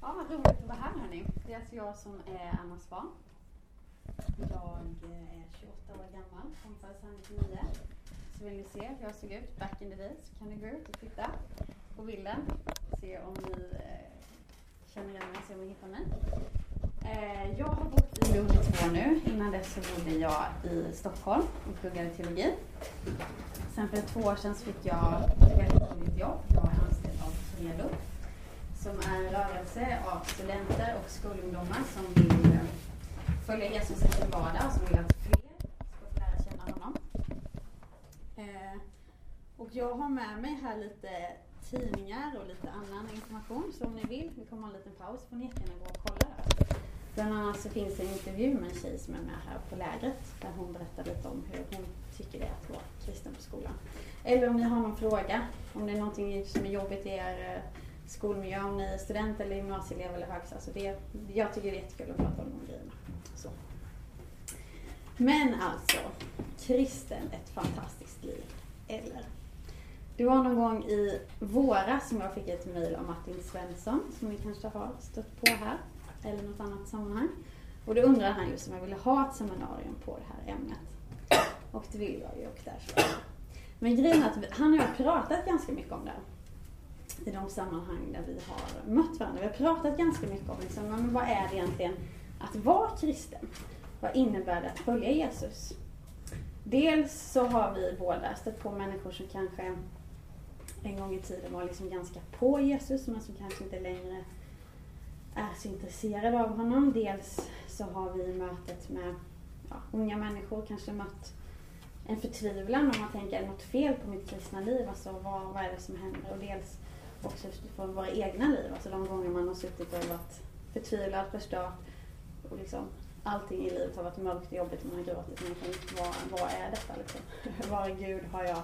Ja, vad roligt att vara här hörni. Det är alltså jag som är Annas barn. Jag är 28 år gammal, kom föddes här 99. Så vill ni se hur jag såg ut back in the day så kan ni gå ut och titta på bilden. Se om ni eh, känner igen mig, se om ni hittar mig. Eh, jag har bott i Lund i två år nu. Innan dess så bodde jag i Stockholm och pluggade teologi. Sen för två år sedan så fick jag ett väldigt roligt jobb. Jag är anställd av Redo som är en rörelse av studenter och skolungdomar som vill eh, följa Jesus i sin vardag och som vill att fler ska få lära känna honom. Eh, och jag har med mig här lite tidningar och lite annan information. Så om ni vill, vi kommer ha en liten paus, får ni jättegärna gå och kolla. Bland annat så finns det en intervju med en tjej som är med här på lägret där hon berättar lite om hur hon tycker det är att vara kristen på skolan. Eller om ni har någon fråga, om det är någonting som är jobbigt i er eh, skolmiljö, om ni är student eller gymnasieelev eller högstadiet. Alltså jag tycker det är jättekul att prata om de grejerna. Så. Men alltså, kristen, ett fantastiskt liv. Eller? Det var någon gång i våras som jag fick ett mejl av Martin Svensson, som ni kanske har stött på här, eller något annat sammanhang. Och då undrade han just om jag ville ha ett seminarium på det här ämnet. Och det vill jag ju och där så. Men grejen är att han och jag har pratat ganska mycket om det i de sammanhang där vi har mött varandra. Vi har pratat ganska mycket om liksom, men vad är det egentligen att vara kristen? Vad innebär det att följa Jesus? Dels så har vi båda stött på människor som kanske en gång i tiden var liksom ganska på Jesus men som kanske inte längre är så intresserade av honom. Dels så har vi mötet med ja, unga människor kanske mött en förtvivlan om man tänker, är det något fel på mitt kristna liv? Alltså vad, vad är det som händer? Och dels också från våra egna liv. Alltså de gånger man har suttit och varit förtvivlad, förstört och liksom allting i livet har varit mörkt och jobbigt och man har gråtit. Man vad, vad är detta liksom? Var är Gud? Har jag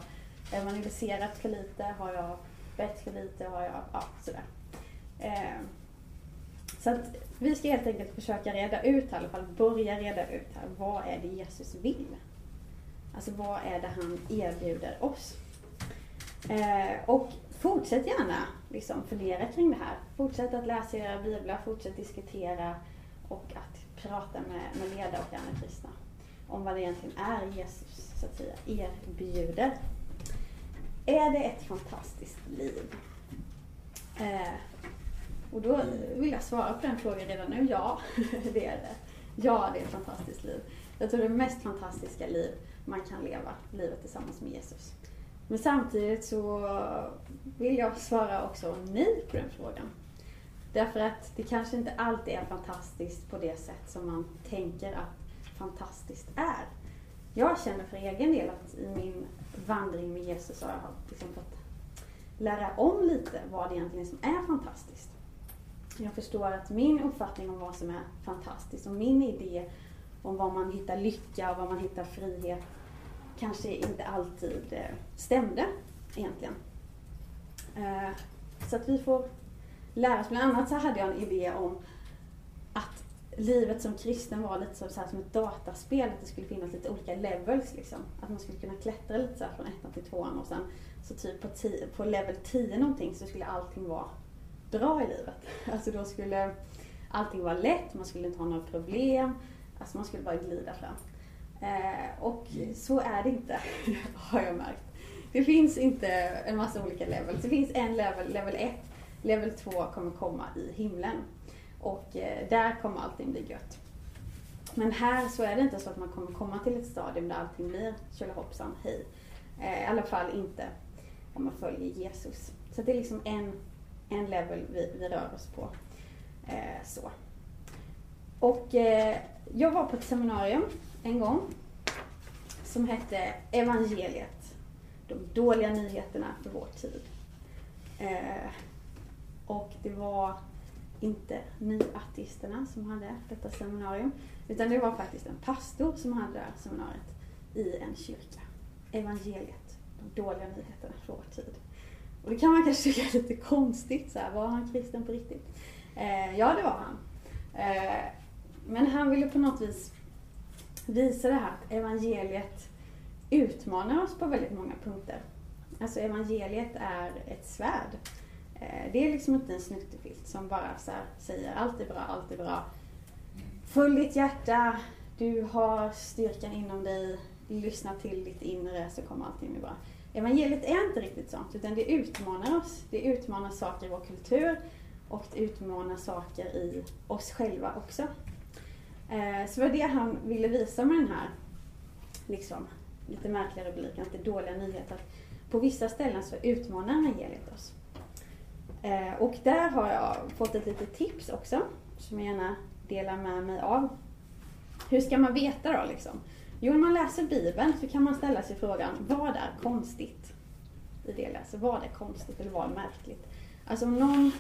evangeliserat för lite? Har jag bett för lite? Har jag, ja sådär. Eh, så att vi ska helt enkelt försöka reda ut här i alla fall, börja reda ut här, vad är det Jesus vill? Alltså vad är det han erbjuder oss? Eh, och fortsätt gärna liksom, fundera kring det här. Fortsätt att läsa era biblar, fortsätt diskutera och att prata med, med ledare och andra kristna om vad det egentligen är Jesus så att säga erbjuder. Är det ett fantastiskt liv? Eh, och då vill jag svara på den frågan redan nu. Ja, det är det. Ja, det är ett fantastiskt liv. Jag tror det är det mest fantastiska liv man kan leva, livet tillsammans med Jesus. Men samtidigt så vill jag svara också nej på den frågan. Därför att det kanske inte alltid är fantastiskt på det sätt som man tänker att fantastiskt är. Jag känner för egen del att i min vandring med Jesus har jag liksom fått lära om lite vad det egentligen som är fantastiskt. Jag förstår att min uppfattning om vad som är fantastiskt och min idé om var man hittar lycka och var man hittar frihet kanske inte alltid eh, stämde egentligen. Eh, så att vi får lära oss. Bland annat så hade jag en idé om att livet som kristen var lite så, här som ett dataspel, att det skulle finnas lite olika levels liksom. Att man skulle kunna klättra lite så från ettan till tvåan och sen så typ på, tio, på level 10 någonting så skulle allting vara bra i livet. Alltså då skulle allting vara lätt, man skulle inte ha några problem, alltså man skulle bara glida fram. Eh, och så är det inte, har jag märkt. Det finns inte en massa olika levels. Det finns en level, level 1. Level 2 kommer komma i himlen. Och eh, där kommer allting bli gött. Men här så är det inte så att man kommer komma till ett stadium där allting blir tjolahoppsan, hej. Eh, I alla fall inte om man följer Jesus. Så det är liksom en, en level vi, vi rör oss på. Så. Och jag var på ett seminarium en gång som hette Evangeliet. De dåliga nyheterna för vår tid. Eh, och det var inte nyateisterna som hade detta seminarium. Utan det var faktiskt en pastor som hade det här seminariet i en kyrka. Evangeliet, de dåliga nyheterna för vår tid. Och det kan man kanske tycka är lite konstigt, så här, var han kristen på riktigt? Eh, ja, det var han. Eh, men han ville på något vis visa det här att evangeliet utmanar oss på väldigt många punkter. Alltså evangeliet är ett svärd. Eh, det är liksom inte en snuttefilt som bara så säger allt är bra, allt är bra. Följ ditt hjärta, du har styrkan inom dig, lyssna till ditt inre så kommer allting bli bra. Evangeliet är inte riktigt sånt, utan det utmanar oss. Det utmanar saker i vår kultur och det utmanar saker i oss själva också. Eh, så det var det han ville visa med den här liksom, lite märkliga rubriken, att det är dåliga nyheter. På vissa ställen så utmanar evangeliet oss. Eh, och där har jag fått ett litet tips också, som jag gärna delar med mig av. Hur ska man veta då liksom? Jo, när man läser Bibeln så kan man ställa sig frågan, vad är konstigt i det jag läser? Vad är konstigt eller vad är märkligt? Alltså om någon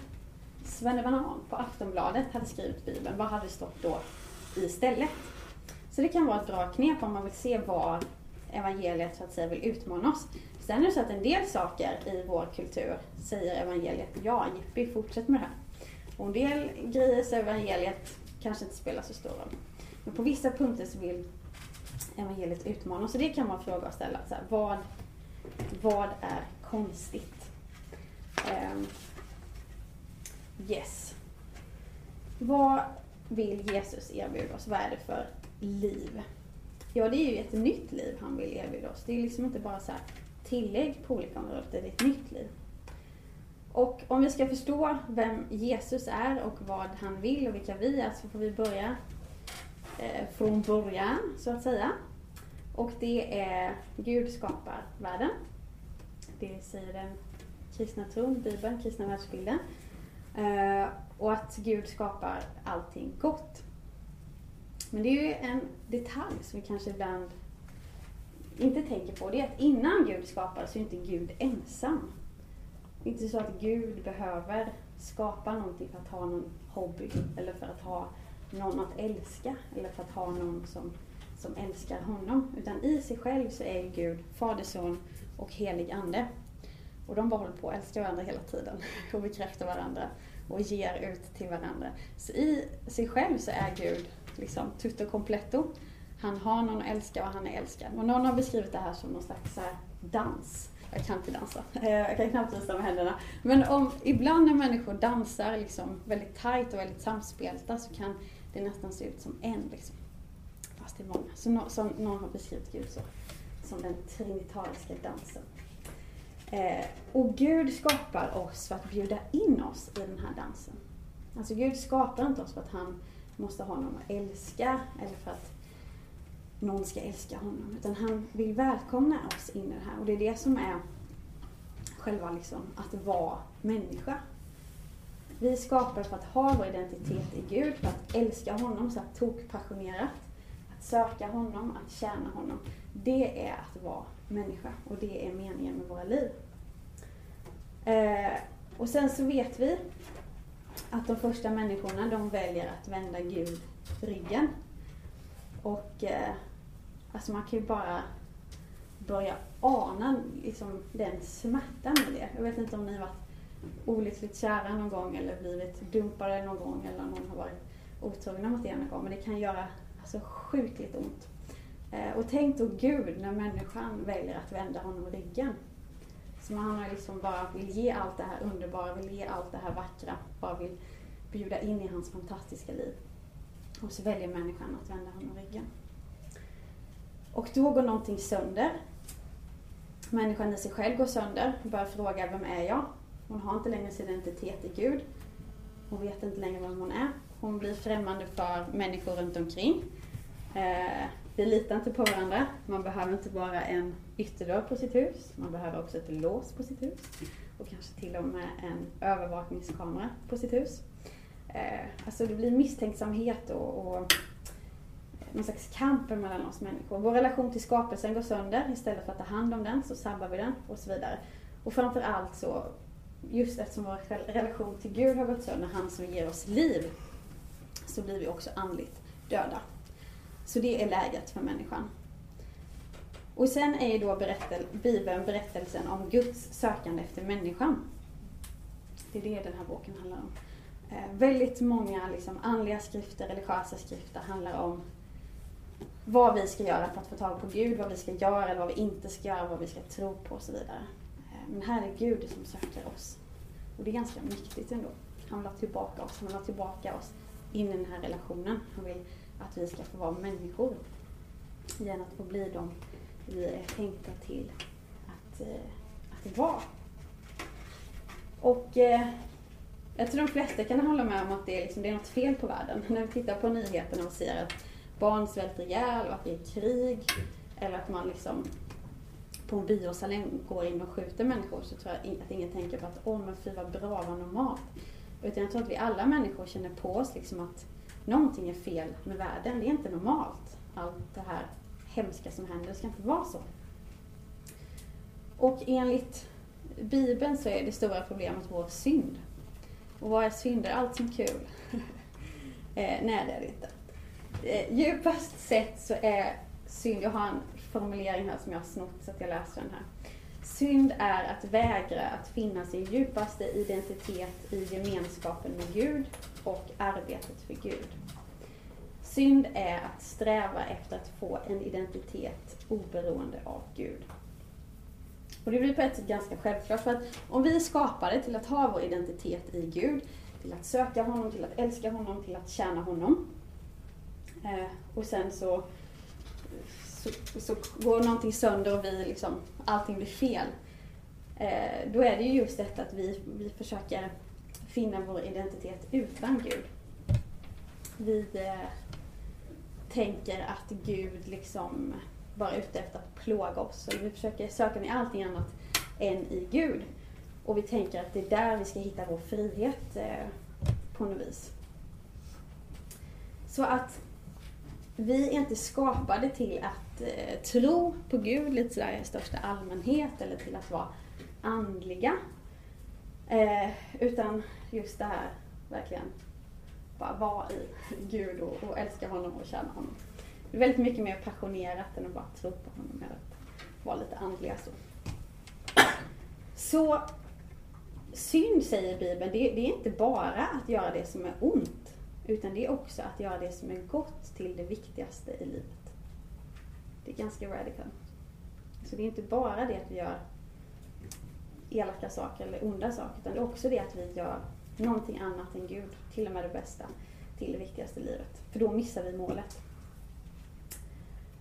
Banan på Aftonbladet hade skrivit Bibeln, vad hade det stått då istället? Så det kan vara ett bra knep om man vill se vad evangeliet så att säga vill utmana oss. Sen är det så att en del saker i vår kultur säger evangeliet, ja jippi, fortsätt med det här. Och en del grejer säger evangeliet kanske inte spelar så stor roll. Men på vissa punkter så vill evangeliet utmana oss. Så det kan vara en fråga att ställa. Så här, vad, vad är konstigt? Um, yes. Vad vill Jesus erbjuda oss? Vad är det för liv? Ja, det är ju ett nytt liv han vill erbjuda oss. Det är liksom inte bara så tillägg på olika områden, det är ett nytt liv. Och om vi ska förstå vem Jesus är och vad han vill och vilka vi är så får vi börja eh, från början, så att säga. Och det är Gud skapar världen. Det säger den kristna tron, Bibeln, kristna världsbilden. Eh, och att Gud skapar allting gott. Men det är ju en detalj som vi kanske ibland inte tänker på. Det är att innan Gud skapar så är inte Gud ensam. Det är inte så att Gud behöver skapa någonting för att ha någon hobby eller för att ha någon att älska eller för att ha någon som, som älskar honom. Utan i sig själv så är Gud Fader, Son och Helig Ande. Och de bara håller på att älska varandra hela tiden och bekräftar varandra och ger ut till varandra. Så i sig själv så är Gud liksom tutto completo. Han har någon att älska och han är älskad. Och någon har beskrivit det här som någon slags dans. Jag kan inte dansa. Eh, jag kan knappt visa med händerna. Men om, ibland när människor dansar liksom väldigt tajt och väldigt samspelta så kan det nästan se ut som en. Liksom. Fast det är många. Så no, som någon har beskrivit Gud så. Som den trinitariska dansen. Eh, och Gud skapar oss för att bjuda in oss i den här dansen. Alltså Gud skapar inte oss för att han måste ha någon att älska eller för att någon ska älska honom. Utan han vill välkomna oss in i det här. Och det är det som är själva liksom att vara människa. Vi skapar för att ha vår identitet i Gud, för att älska honom så att tokpassionerat. Att söka honom, att tjäna honom. Det är att vara människa och det är meningen med våra liv. Eh, och sen så vet vi att de första människorna de väljer att vända Gud ryggen. Och eh, alltså man kan ju bara börja ana liksom, den smärtan i det. Jag vet inte om ni varit olyckligt kära någon gång eller blivit dumpade någon gång eller någon har varit otrogna mot er någon gång. Men det kan göra alltså, sjukligt ont. Eh, och tänk då Gud när människan väljer att vända honom ryggen. Som han har liksom bara vill ge allt det här underbara, vill ge allt det här vackra, bara vill bjuda in i hans fantastiska liv. Och så väljer människan att vända honom ryggen. Och då går någonting sönder. Människan i sig själv går sönder och börjar fråga, vem är jag? Hon har inte längre sin identitet i Gud. Hon vet inte längre vem hon är. Hon blir främmande för människor runt omkring. Eh, vi litar inte på varandra. Man behöver inte bara en ytterdörr på sitt hus. Man behöver också ett lås på sitt hus. Och kanske till och med en övervakningskamera på sitt hus. Eh, alltså det blir misstänksamhet och, och någon slags kamp mellan oss människor. Vår relation till skapelsen går sönder. Istället för att ta hand om den så sabbar vi den och så vidare. Och framför allt så, just eftersom vår relation till Gud har gått sönder, han som ger oss liv, så blir vi också andligt döda. Så det är läget för människan. Och sen är ju då berättel, Bibeln berättelsen om Guds sökande efter människan. Det är det den här boken handlar om. Eh, väldigt många liksom, andliga skrifter, religiösa skrifter handlar om vad vi ska göra för att få tag på Gud, vad vi ska göra eller vad vi inte ska göra, vad vi ska tro på och så vidare. Eh, men här är Gud som söker oss. Och det är ganska mäktigt ändå. Han vill ha tillbaka oss, han vill ha tillbaka oss in i den här relationen. Han vill att vi ska få vara människor. Igen att få bli de vi är tänkta till att, eh, att vara. Och eh, jag tror de flesta kan hålla med om att det är, liksom, det är något fel på världen. När vi tittar på nyheterna och ser att barn svälter ihjäl och att det är krig eller att man liksom på en biosalong går in och skjuter människor så tror jag att ingen tänker på att åh men fy vad bra, vad normalt. Utan jag tror att vi alla människor känner på oss liksom att någonting är fel med världen. Det är inte normalt. Allt det här hemska som händer, det ska inte vara så. Och enligt Bibeln så är det stora problemet vår synd. Och vad är synd? Är allt som kul? eh, nej, det är det inte. Eh, djupast sett så är synd, jag har en formulering här som jag har snott så att jag läser den här. Synd är att vägra att finna sin djupaste identitet i gemenskapen med Gud och arbetet för Gud. Synd är att sträva efter att få en identitet oberoende av Gud. Och det blir på ett sätt ganska självklart för att om vi är skapade till att ha vår identitet i Gud, till att söka honom, till att älska honom, till att tjäna honom. Eh, och sen så, så, så, går någonting sönder och vi liksom, allting blir fel. Eh, då är det ju just detta att vi, vi försöker finna vår identitet utan Gud. Vi eh, tänker att Gud liksom bara är ute efter att plåga oss. Så vi försöker söka med allting annat än i Gud. Och vi tänker att det är där vi ska hitta vår frihet eh, på något vis. Så att vi är inte skapade till att eh, tro på Gud lite sådär i största allmänhet eller till att vara andliga. Eh, utan just det här verkligen bara vara i Gud och, och älska honom och tjäna honom. Det är väldigt mycket mer passionerat än att bara tro på honom eller att vara lite andliga så. Så synd, säger Bibeln, det, det, är inte bara att göra det som är ont. Utan det är också att göra det som är gott till det viktigaste i livet. Det är ganska radical. Så det är inte bara det att vi gör elaka saker eller onda saker, utan det är också det att vi gör någonting annat än Gud, till och med det bästa, till det viktigaste i livet. För då missar vi målet.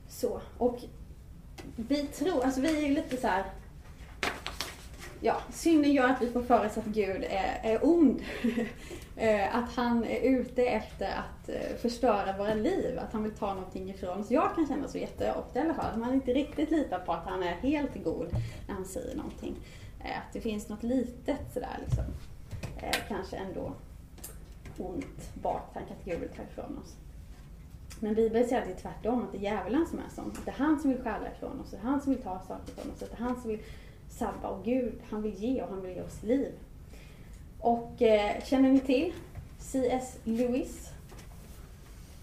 Så, och vi tror, alltså vi är ju lite så här, Ja, synden gör att vi får för oss att Gud är, är ond. Eh, att han är ute efter att eh, förstöra våra liv, att han vill ta någonting ifrån oss. Jag kan känna så jätteofta i alla fall, att man inte riktigt litar på att han är helt god när han säger någonting. Eh, att det finns något litet sådär liksom, kanske ändå ont baktanke att Gud vill ta ifrån oss. Men Bibeln säger att det är tvärtom, att det är djävulen som är sån. Att det är han som vill stjäla ifrån oss, det är han som vill ta saker ifrån oss, att det är han som vill sabba. Och Gud, han vill ge och han vill ge oss liv. Och eh, känner ni till C.S. Lewis?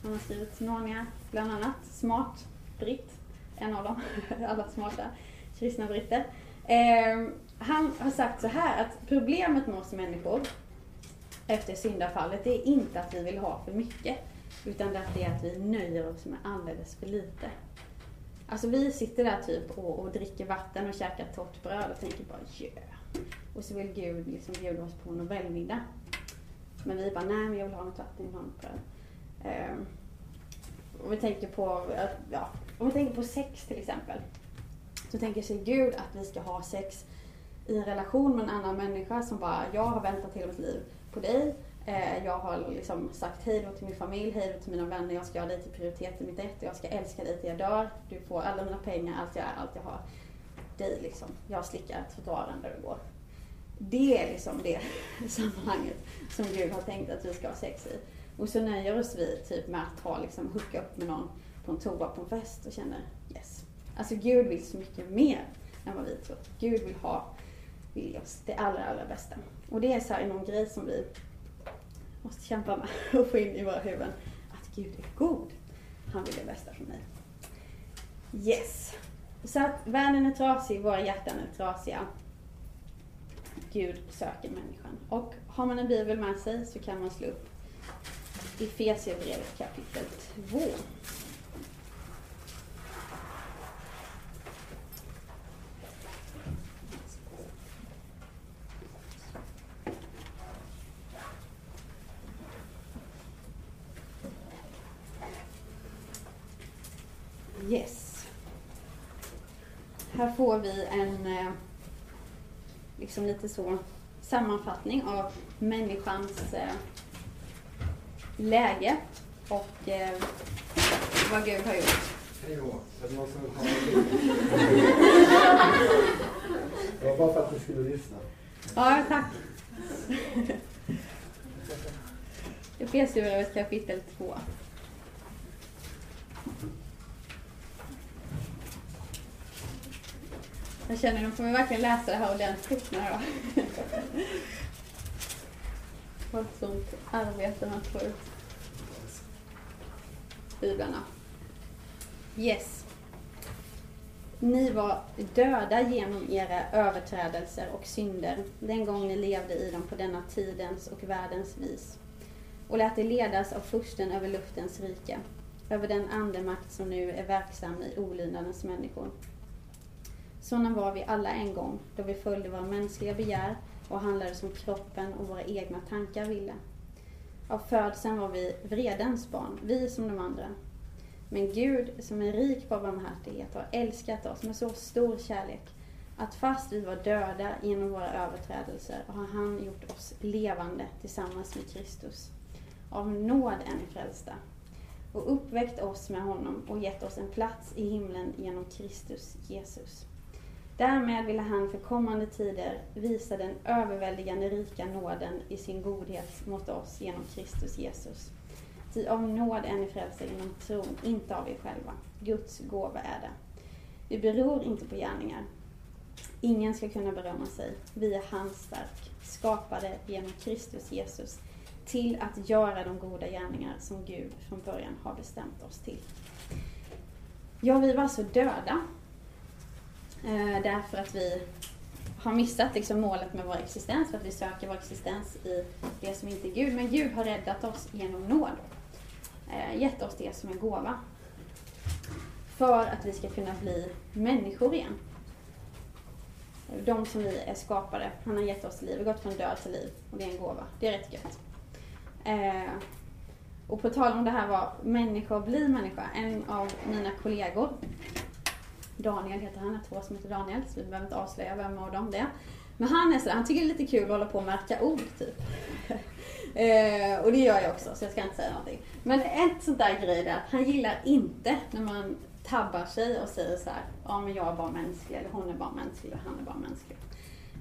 Han har skrivit Narnia bland annat. Smart britt, en av dem. Alla smarta kristna britter. Eh, han har sagt så här att problemet med oss människor efter syndafallet, det är inte att vi vill ha för mycket. Utan det är att vi nöjer oss med alldeles för lite. Alltså vi sitter där typ och, och dricker vatten och käkar torrt bröd och tänker bara yeah. Och så vill Gud liksom bjuda oss på Nobelmiddag. Men vi bara, nej men jag vill ha något vatten, jag vill ha något bröd. Um, ehm, om vi tänker på, eh, ja, om vi tänker på sex till exempel. Så tänker sig Gud att vi ska ha sex i en relation med en annan människa som bara, jag har väntat hela mitt liv på dig Eh, jag har liksom sagt hej då till min familj, hej då till mina vänner. Jag ska göra dig till prioritet i mitt ett. Jag ska älska dig till jag dör. Du får alla mina pengar, allt jag är, allt jag har. Dig liksom. Jag slickar trottoaren där du går. Det är liksom det sammanhanget som Gud har tänkt att vi ska ha sex i. Och så nöjer oss vi typ med att ha liksom hooka upp med någon på en toa på en fest och känner yes. Alltså Gud vill så mycket mer än vad vi tror. Gud vill ha, vill oss det allra, allra bästa. Och det är så här någon grej som vi måste kämpa med och få in i våra huvuden att Gud är god. Han vill det bästa för mig. Yes. Så att världen är trasig, våra hjärtan är trasiga. Gud söker människan. Och har man en bibel med sig så kan man slå upp Efesierbrevet kapitel 2. Yes. Här får vi en eh, liksom lite så sammanfattning av människans eh, läge och eh, vad Gud har gjort. Hej då. Det var som Det var bara för att du skulle lyssna. Ja, tack. Efesierbrevet kapitel 2. Jag känner nu de kommer verkligen läsa det här ordentligt nu då. Vad ett arbete med att få ut biblarna. Yes. Ni var döda genom era överträdelser och synder den gång ni levde i dem på denna tidens och världens vis och lät er ledas av fursten över luftens rike, över den andemakt som nu är verksam i olydnadens människor. Sådana var vi alla en gång, då vi följde våra mänskliga begär och handlade som kroppen och våra egna tankar ville. Av födseln var vi vredens barn, vi som de andra. Men Gud, som är rik på barmhärtighet, har älskat oss med så stor kärlek att fast vi var döda genom våra överträdelser har han gjort oss levande tillsammans med Kristus. Av nåd är ni frälsta och uppväckt oss med honom och gett oss en plats i himlen genom Kristus Jesus. Därmed ville han för kommande tider visa den överväldigande rika nåden i sin godhet mot oss genom Kristus Jesus. Ty av nåd är ni frälsta genom tron, inte av er själva. Guds gåva är det. Vi beror inte på gärningar. Ingen ska kunna berömma sig. Vi är hans verk, skapade genom Kristus Jesus, till att göra de goda gärningar som Gud från början har bestämt oss till. Ja, vi var alltså döda Eh, därför att vi har missat liksom målet med vår existens, för att vi söker vår existens i det som inte är Gud. Men Gud har räddat oss genom nåd. Eh, gett oss det som en gåva. För att vi ska kunna bli människor igen. De som vi är skapade. Han har gett oss liv. Vi har gått från död till liv. Och det är en gåva. Det är rätt gött. Eh, och på tal om det här var människa och bli människa. En av mina kollegor Daniel heter han, jag två som heter Daniel, så vi behöver inte avslöja vem av dem det är. Men han är sådär, han tycker det är lite kul att hålla på och märka ord typ. eh, och det gör jag också, så jag ska inte säga någonting. Men ett sånt där grej är att han gillar inte när man tabbar sig och säger så här, ja men jag är bara mänsklig, eller hon är bara mänsklig, och han är bara mänsklig.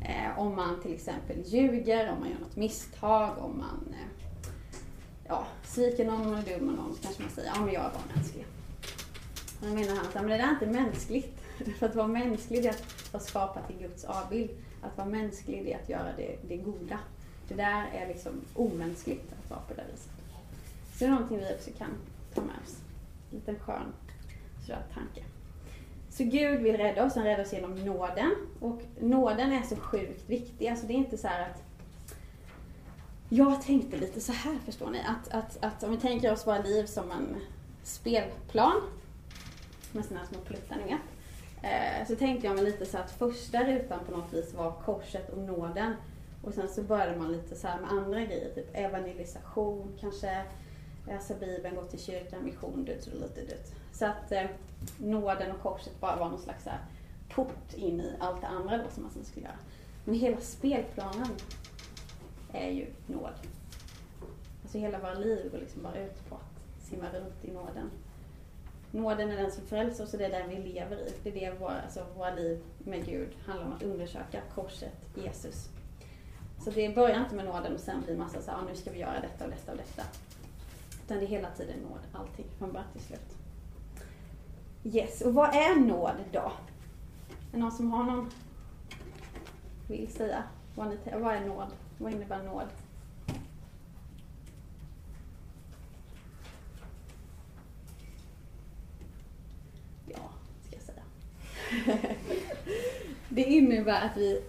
Eh, om man till exempel ljuger, om man gör något misstag, om man eh, ja, sviker någon och är dum och någon, så kanske man säger, ja men jag är bara mänsklig. Då menar han att men det där är inte mänskligt. För att vara mänsklig är att vara skapad till Guds avbild. Att vara mänsklig är att göra det, det goda. Det där är liksom omänskligt att vara på det viset. Så det är någonting vi också kan ta med oss. En liten skön sådär tanke. Så Gud vill rädda oss, han räddar oss genom nåden. Och nåden är så sjukt viktig. Alltså det är inte så att jag tänkte lite så här förstår ni, att, att, att om vi tänker oss våra liv som en spelplan med sina här små pluttar. Eh, så tänkte jag mig lite så att första rutan på något vis var korset och nåden. Och sen så började man lite så med andra grejer, typ evangelisation, kanske läsa Bibeln, gå till kyrkan, mission, dut, lite dut. Så att eh, nåden och korset bara var någon slags så port in i allt det andra då som man sen skulle göra. Men hela spelplanen är ju nåd. Alltså hela våra liv går liksom bara ut på att simma runt i nåden. Nåden är den som frälser oss och det är den vi lever i. Det är det våra, alltså, våra liv med Gud handlar om att undersöka korset, Jesus. Så det börjar inte med nåden och sen blir det massa så här, ah, nu ska vi göra detta och detta och detta. Utan det är hela tiden nåd, allting, från början till slut. Yes, och vad är nåd då? Är det någon som har någon vill säga? Vad, ni, vad är nåd? Vad innebär nåd? Det innebär att vi,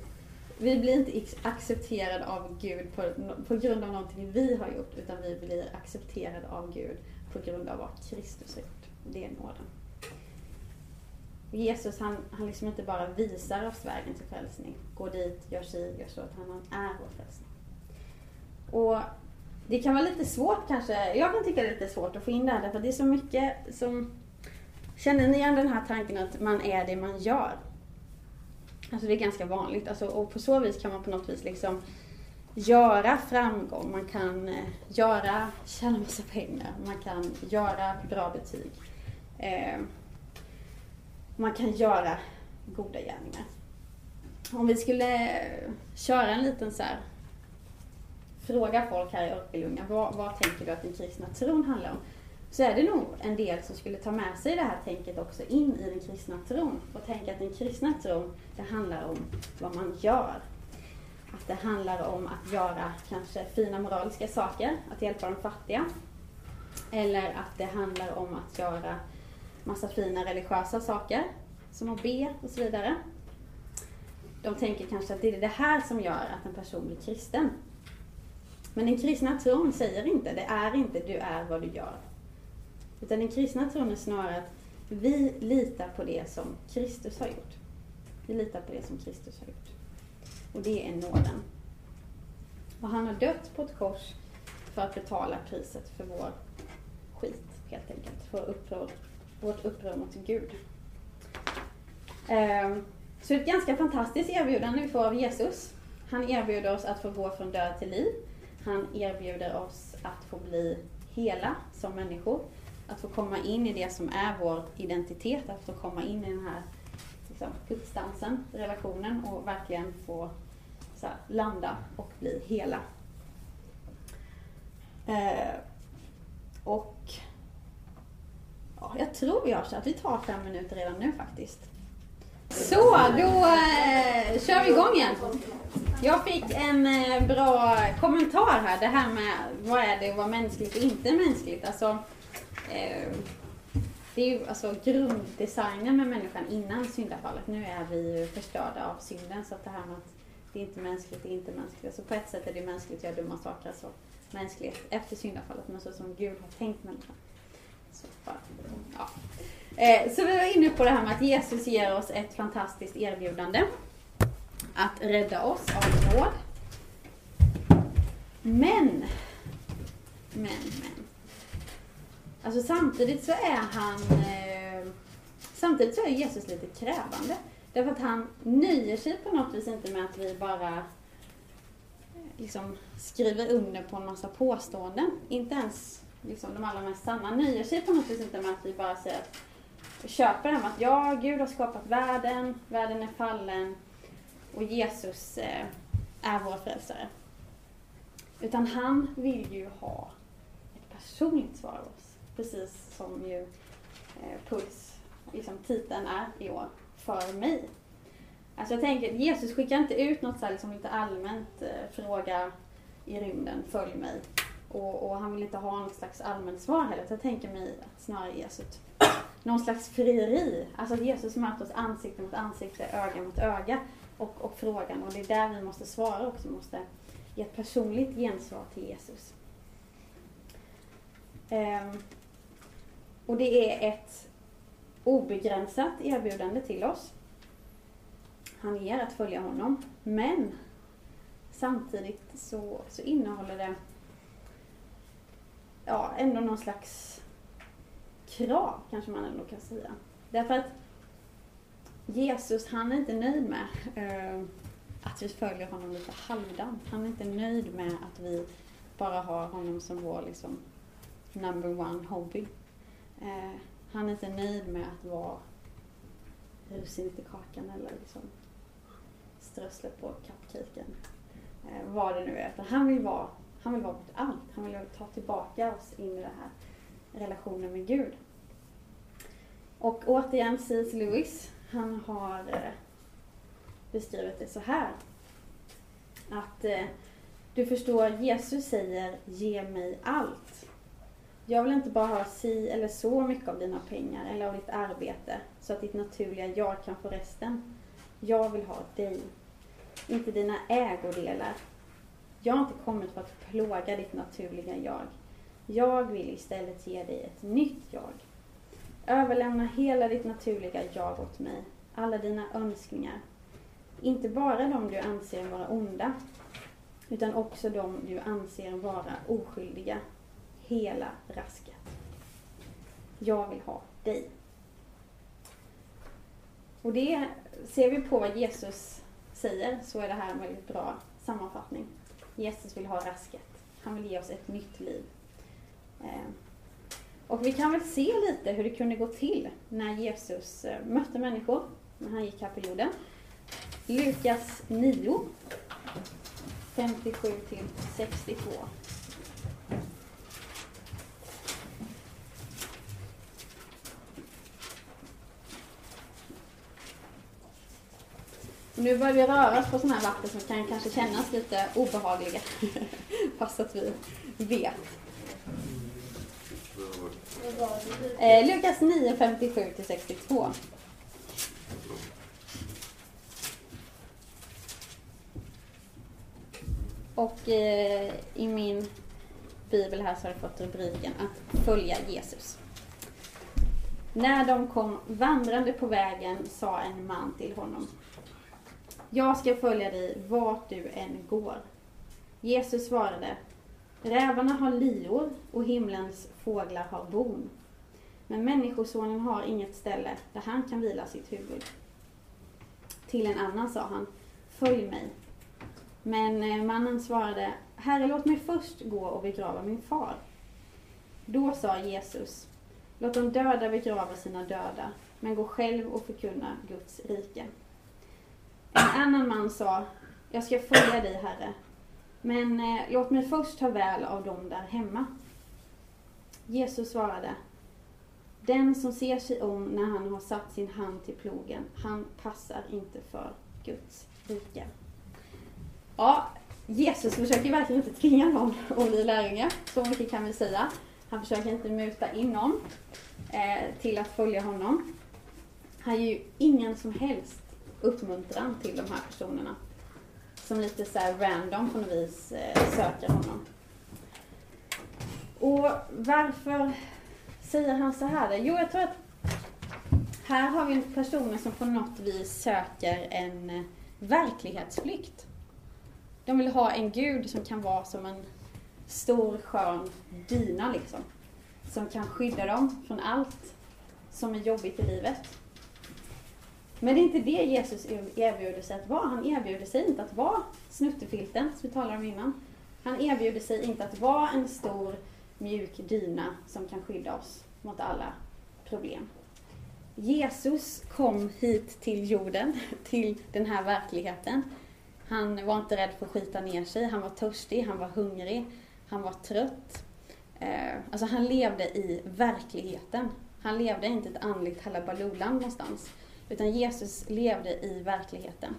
vi blir inte accepterade av Gud på, på grund av någonting vi har gjort, utan vi blir accepterade av Gud på grund av vad Kristus har gjort. Det är nåden. Jesus han, han liksom inte bara visar oss vägen till frälsning. Gå dit, gör si, gör så. Utan han är vår frälsning. Och det kan vara lite svårt kanske. Jag kan tycka det är lite svårt att få in det här därför att det är så mycket som Känner ni igen den här tanken att man är det man gör? Alltså det är ganska vanligt. Alltså, och på så vis kan man på något vis liksom göra framgång. Man kan eh, göra, tjäna massa pengar. Man kan göra bra betyg. Eh, man kan göra goda gärningar. Om vi skulle köra en liten så här, fråga folk här i Örkelljunga, vad, vad tänker du att den kristna tron handlar om? Så är det nog en del som skulle ta med sig det här tänket också in i den kristna tron och tänka att den kristna tron, det handlar om vad man gör. Att det handlar om att göra kanske fina moraliska saker, att hjälpa de fattiga. Eller att det handlar om att göra massa fina religiösa saker, som att be och så vidare. De tänker kanske att det är det här som gör att en person blir kristen. Men den kristna tron säger inte, det är inte du är vad du gör. Utan den kristna tron är snarare att vi litar på det som Kristus har gjort. Vi litar på det som Kristus har gjort. Och det är nåden. Och han har dött på ett kors för att betala priset för vår skit, helt enkelt. För uppror, vårt uppror mot Gud. Ehm, så ett ganska fantastiskt erbjudande vi får av Jesus. Han erbjuder oss att få gå från död till liv. Han erbjuder oss att få bli hela som människor. Att få komma in i det som är vår identitet, att få komma in i den här liksom, uppstansen, relationen och verkligen få här, landa och bli hela. Eh, och ja, jag tror vi har att vi tar fem minuter redan nu faktiskt. Så, då eh, kör vi igång igen. Jag fick en eh, bra kommentar här, det här med vad är det att vara mänskligt och inte mänskligt. Alltså, eh, det är ju alltså grunddesignen med människan innan syndafallet. Nu är vi ju förstörda av synden, så att det här med att det är inte mänskligt, det är inte mänskligt. Alltså på ett sätt är det mänskligt att göra dumma saker, alltså mänsklighet efter syndafallet, men så som Gud har tänkt människan. Så, bara, ja. Eh, så vi var inne på det här med att Jesus ger oss ett fantastiskt erbjudande. Att rädda oss av nåd. Men, men, men. Alltså samtidigt så är han, eh, samtidigt så är Jesus lite krävande. Därför att han nöjer sig på något vis inte med att vi bara eh, liksom skriver under på en massa påståenden. Inte ens liksom, de allra mest sanna nöjer sig på något vis inte med att vi bara säger att köper det här med att ja, Gud har skapat världen, världen är fallen och Jesus eh, är vår frälsare. Utan han vill ju ha ett personligt svar av oss. Precis som ju eh, Puls, liksom titeln är i år, för mig. Alltså jag tänker, Jesus skickar inte ut något så här, liksom lite allmänt eh, fråga i rymden, följ mig. Och, och, han vill inte ha något slags allmänt svar heller. Så jag tänker mig att snarare Jesus någon slags frieri. Alltså att Jesus möter oss ansikte mot ansikte, öga mot öga och, och frågan. Och det är där vi måste svara också. Vi måste ge ett personligt gensvar till Jesus. Um, och det är ett obegränsat erbjudande till oss. Han ger att följa honom. Men samtidigt så, så innehåller det ja, ändå någon slags krav, kanske man ändå kan säga. Därför att Jesus, han är inte nöjd med uh, att vi följer honom lite halvdant. Han är inte nöjd med att vi bara har honom som vår liksom, number one hobby eh, han är inte nöjd med att vara russinet i kakan eller liksom strösslet på cupcaken. Eh, vad det nu är. För han vill vara han vill vara mot allt. Han vill ta tillbaka oss in i den här relationen med Gud. Och återigen C.S. Lewis, han har eh, beskrivit det så här. Att eh, du förstår, Jesus säger ge mig allt. Jag vill inte bara ha si eller så mycket av dina pengar eller av ditt arbete så att ditt naturliga jag kan få resten. Jag vill ha dig. Inte dina ägodelar. Jag har inte kommit för att plåga ditt naturliga jag. Jag vill istället ge dig ett nytt jag. Överlämna hela ditt naturliga jag åt mig, alla dina önskningar. Inte bara de du anser vara onda, utan också de du anser vara oskyldiga. Hela rasket. Jag vill ha dig. Och det ser vi på vad Jesus säger så är det här en väldigt bra sammanfattning. Jesus vill ha rasket. Han vill ge oss ett nytt liv. Eh, och vi kan väl se lite hur det kunde gå till när Jesus eh, mötte människor när han gick här på jorden. Lukas 9, 57 till 62. Nu börjar vi röra oss på sådana här vatten som kan kanske kännas lite obehagliga. Fast att vi vet. Eh, Lukas 957 till 62. Och eh, i min bibel här så har jag fått rubriken att följa Jesus. När de kom vandrande på vägen sa en man till honom jag ska följa dig vart du än går. Jesus svarade, rävarna har lior och himlens fåglar har bon. Men Människosonen har inget ställe där han kan vila sitt huvud. Till en annan sa han, följ mig. Men eh, mannen svarade, Herre låt mig först gå och begrava min far. Då sa Jesus, låt de döda begrava sina döda, men gå själv och förkunna Guds rike. En annan man sa, jag ska följa dig Herre, men eh, låt mig först ta väl av dem där hemma. Jesus svarade, den som ser sig om när han har satt sin hand till plogen, han passar inte för Guds rike. Ja, Jesus försöker verkligen inte tvinga någon att bli lärjunge, så mycket kan vi säga. Han försöker inte muta in någon eh, till att följa honom. Han ger ju ingen som helst uppmuntran till de här personerna. Som lite så random på något vis eh, söker honom. Och varför säger han så här? Jo, jag tror att här har vi personer som på något vis söker en eh, verklighetsflykt. De vill ha en gud som kan vara som en stor skön dyna liksom. Som kan skydda dem från allt som är jobbigt i livet. Men det är inte det Jesus erbjuder sig att vara. Han erbjuder sig inte att vara snuttefilten, som vi talade om innan. Han erbjuder sig inte att vara en stor mjuk dyna som kan skydda oss mot alla problem. Jesus kom hit till jorden, till den här verkligheten. Han var inte rädd för att skita ner sig, han var törstig, han var hungrig, han var trött. Eh, alltså han levde i verkligheten. Han levde inte ett andligt halabalooland någonstans. Utan Jesus levde i verkligheten.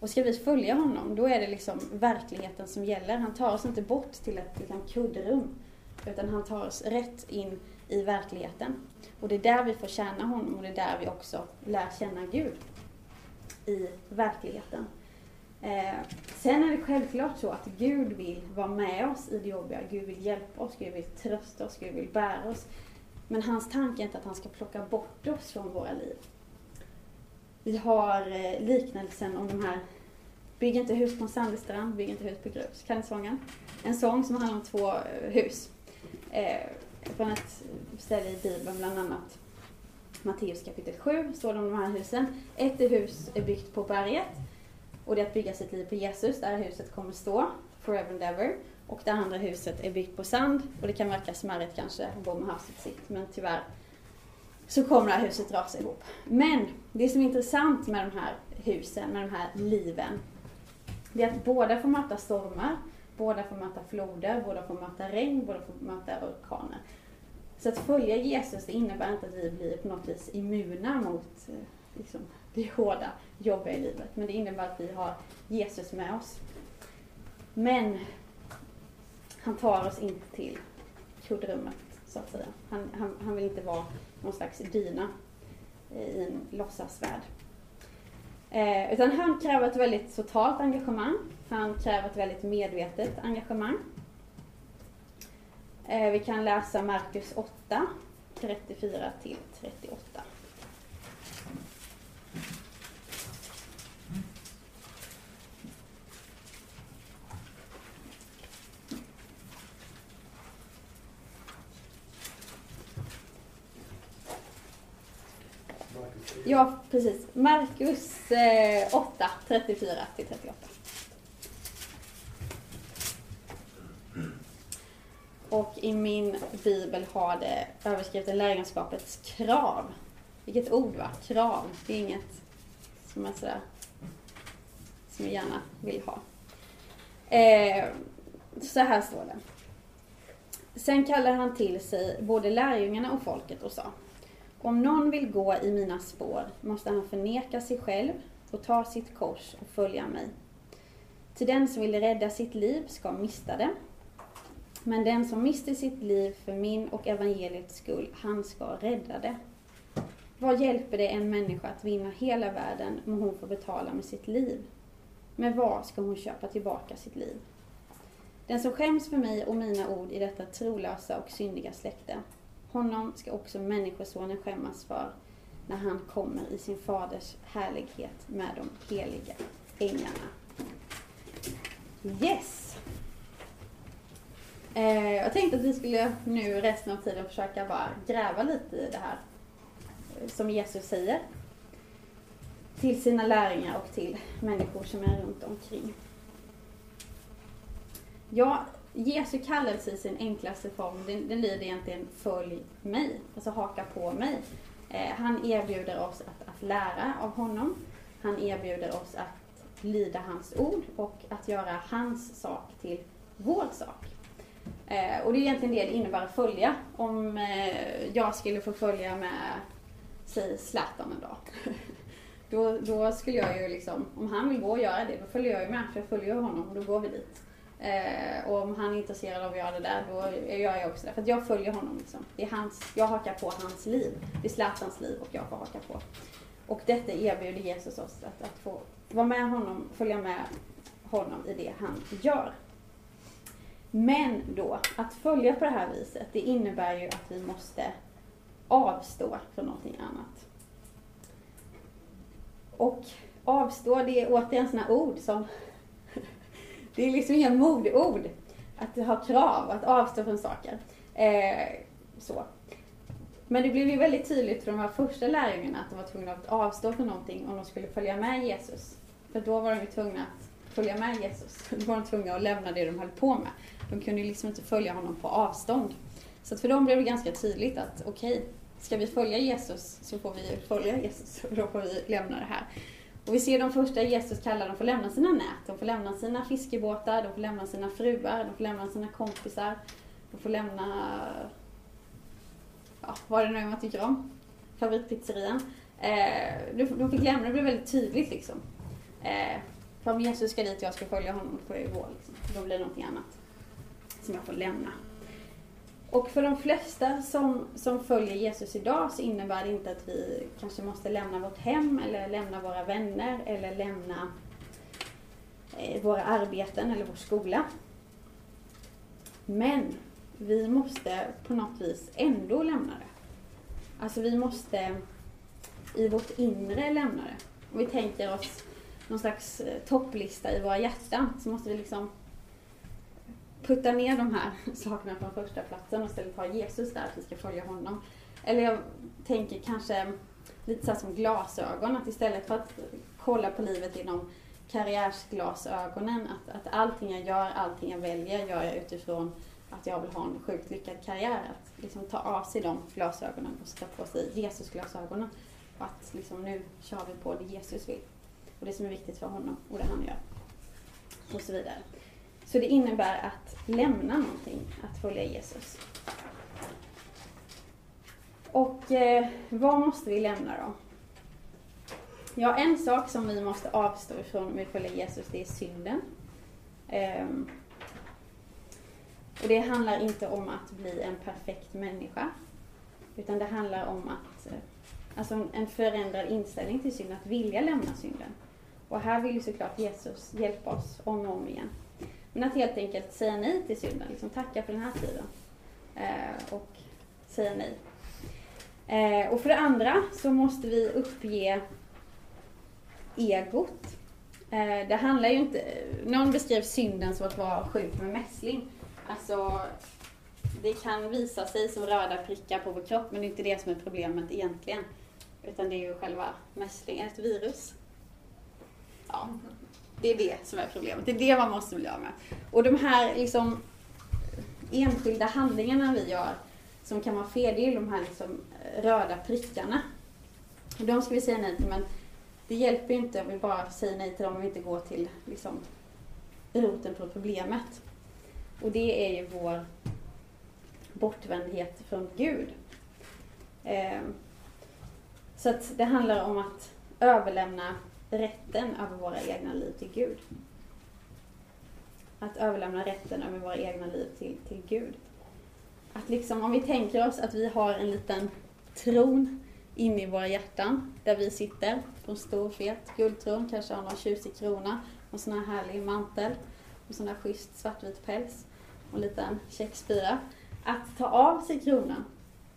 Och ska vi följa honom, då är det liksom verkligheten som gäller. Han tar oss inte bort till ett liksom, kuddrum, utan han tar oss rätt in i verkligheten. Och det är där vi får känna honom och det är där vi också lär känna Gud. I verkligheten. Eh, sen är det självklart så att Gud vill vara med oss i det jobbiga. Gud vill hjälpa oss, Gud vill trösta oss, Gud vill bära oss. Men hans tanke är inte att han ska plocka bort oss från våra liv. Vi har eh, liknelsen om de här Bygg inte hus på en sandig strand, bygg inte hus på grus. Kan ni sången? En sång som handlar om två eh, hus. Eh, från ett ställe i Bibeln, bland annat Matteus kapitel 7, står det om de här husen. Ett hus är byggt på berget och det är att bygga sitt liv på Jesus, där huset kommer stå, forever and ever. Och det andra huset är byggt på sand och det kan verka smarrigt kanske att bo med huset sitt, men tyvärr så kommer det här huset rasa ihop. Men det som är intressant med de här husen, med de här liven, det är att båda får möta stormar, båda får möta floder, båda får möta regn, båda får möta orkaner. Så att följa Jesus det innebär inte att vi blir på något vis immuna mot eh, liksom, det hårda, jobbiga i livet. Men det innebär att vi har Jesus med oss. Men han tar oss inte till kuddrummet, så att säga. Han, han, han vill inte vara någon slags dyna i en låtsasvärld. Eh, utan han kräver ett väldigt totalt engagemang. Han kräver ett väldigt medvetet engagemang. Eh, vi kan läsa Markus 8, 34 till 38. Ja, precis. Markus eh, 8, 34 till 38. Och i min bibel har det överskriften lärjungaskapets krav. Vilket ord va? Krav. Det är inget som jag sådär som jag gärna vill ha. Eh, så här står det. Sen kallade han till sig både lärjungarna och folket och sa om någon vill gå i mina spår måste han förneka sig själv och ta sitt kors och följa mig. Till den som vill rädda sitt liv ska mista det. Men den som mister sitt liv för min och evangeliets skull, han ska rädda det. Vad hjälper det en människa att vinna hela världen om hon får betala med sitt liv? Med vad ska hon köpa tillbaka sitt liv? Den som skäms för mig och mina ord i detta trolösa och syndiga släkte, honom ska också Människosonen skämmas för när han kommer i sin faders härlighet med de heliga änglarna. Yes! Eh, jag tänkte att vi skulle nu resten av tiden försöka bara gräva lite i det här eh, som Jesus säger till sina lärjungar och till människor som är runt omkring. Jag Jesu kallelse i sin enklaste form, den, den lyder egentligen följ mig, alltså haka på mig. Eh, han erbjuder oss att, att lära av honom. Han erbjuder oss att lyda hans ord och att göra hans sak till vår sak. Eh, och det är egentligen det det innebär att följa. Om eh, jag skulle få följa med, säg Zlatan en dag. då, då skulle jag ju liksom, om han vill gå och göra det, då följer jag ju med. För jag följer honom och då går vi dit. Eh, och om han är intresserad av att göra det där, då gör jag också det. För att jag följer honom liksom. Det är hans, jag hakar på hans liv. Det är Zlatans liv och jag får haka på. Och detta erbjuder Jesus oss, att, att få vara med honom, följa med honom i det han gör. Men då, att följa på det här viset, det innebär ju att vi måste avstå från någonting annat. Och avstå, det är återigen sådana ord som det är liksom inga modeord, Att ha krav, att avstå från saker. Eh, så. Men det blev ju väldigt tydligt för de här första lärjungarna att de var tvungna att avstå från någonting om de skulle följa med Jesus. För då var de ju tvungna att följa med Jesus. Då var de tvungna att lämna det de höll på med. De kunde ju liksom inte följa honom på avstånd. Så för dem blev det ganska tydligt att okej, okay, ska vi följa Jesus så får vi följa Jesus och då får vi lämna det här. Och vi ser de första Jesus kallar, de får lämna sina nät, de får lämna sina fiskebåtar, de får lämna sina fruar, de får lämna sina kompisar, de får lämna, ja, vad det nu är man tycker om, favoritpizzerian. Eh, de fick lämna, det blev väldigt tydligt liksom. Eh, för om Jesus ska dit och jag ska följa honom, då får jag ju gå liksom. Då blir det någonting annat som jag får lämna. Och för de flesta som, som följer Jesus idag så innebär det inte att vi kanske måste lämna vårt hem eller lämna våra vänner eller lämna eh, våra arbeten eller vår skola. Men vi måste på något vis ändå lämna det. Alltså vi måste i vårt inre lämna det. Om vi tänker oss någon slags eh, topplista i våra hjärtan så måste vi liksom putta ner de här sakerna från första platsen och istället ha Jesus där, att vi ska följa honom. Eller jag tänker kanske lite så som glasögon, att istället för att kolla på livet genom karriärsglasögonen, att, att allting jag gör, allting jag väljer, gör jag utifrån att jag vill ha en sjukt lyckad karriär. Att liksom ta av sig de glasögonen och sätta på sig Jesusglasögonen. Och att liksom nu kör vi på det Jesus vill. Och det som är viktigt för honom och det han gör. Och så vidare. Så det innebär att lämna någonting, att följa Jesus. Och eh, vad måste vi lämna då? Ja, en sak som vi måste avstå ifrån om vi följer Jesus, det är synden. Um, och det handlar inte om att bli en perfekt människa. Utan det handlar om att, eh, alltså en förändrad inställning till synden, att vilja lämna synden. Och här vill ju såklart Jesus hjälpa oss om och om igen. Men att helt enkelt säga nej till synden, liksom tacka för den här tiden. Eh, och säga nej. Eh, och för det andra så måste vi uppge egot. Eh, det handlar ju inte, någon beskrev synden som att vara sjuk med mässling. Alltså, det kan visa sig som röda prickar på vår kropp, men det är inte det som är problemet egentligen. Utan det är ju själva mässlingen, ett virus. Ja, det är det som är problemet. Det är det man måste bli av med. Och de här liksom enskilda handlingarna vi gör som kan vara fel, det är de här liksom röda prickarna. De ska vi säga nej till, men det hjälper ju inte om vi bara säger nej till dem om vi inte går till liksom, roten på problemet. Och det är ju vår bortvändhet från Gud. Eh, så att det handlar om att överlämna rätten över våra egna liv till Gud. Att överlämna rätten över våra egna liv till, till Gud. Att liksom, om vi tänker oss att vi har en liten tron inne i våra hjärtan där vi sitter på en stor fet guldtron, kanske har någon tjusig krona och en sån här härlig mantel och sån här schysst svartvit päls och en liten checkspira. Att ta av sig kronan,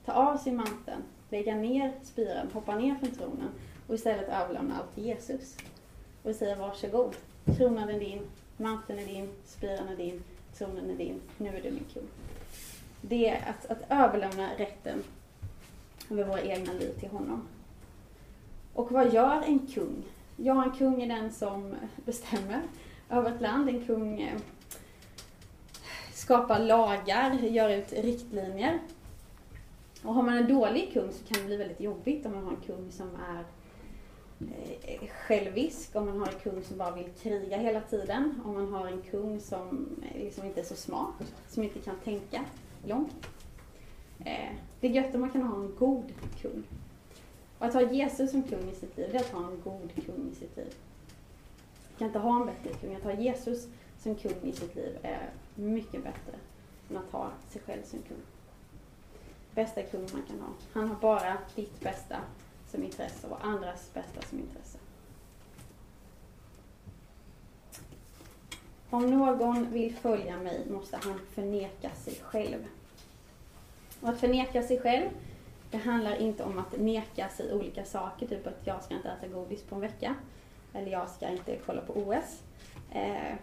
ta av sig manteln, lägga ner spiran, hoppa ner från tronen och istället överlämna allt till Jesus. Och säga varsågod, kronan är din, manteln är din, spiran är din, tronen är din, nu är du min kung. Det är att, att överlämna rätten över våra egna liv till honom. Och vad gör en kung? Ja, en kung är den som bestämmer över ett land. En kung eh, skapar lagar, gör ut riktlinjer. Och har man en dålig kung så kan det bli väldigt jobbigt om man har en kung som är Eh, självisk, om man har en kung som bara vill kriga hela tiden, om man har en kung som eh, liksom inte är så smart, som inte kan tänka långt. Eh, det är gött om man kan ha en god kung. Och att ha Jesus som kung i sitt liv, det är att ha en god kung i sitt liv. Man kan inte ha en bättre kung. Att ha Jesus som kung i sitt liv är mycket bättre än att ha sig själv som kung. Bästa kung man kan ha. Han har bara ditt bästa som intresse och andras bästa som intresse. Om någon vill följa mig måste han förneka sig själv. Och att förneka sig själv, det handlar inte om att neka sig olika saker, typ att jag ska inte äta godis på en vecka. Eller jag ska inte kolla på OS. Eh,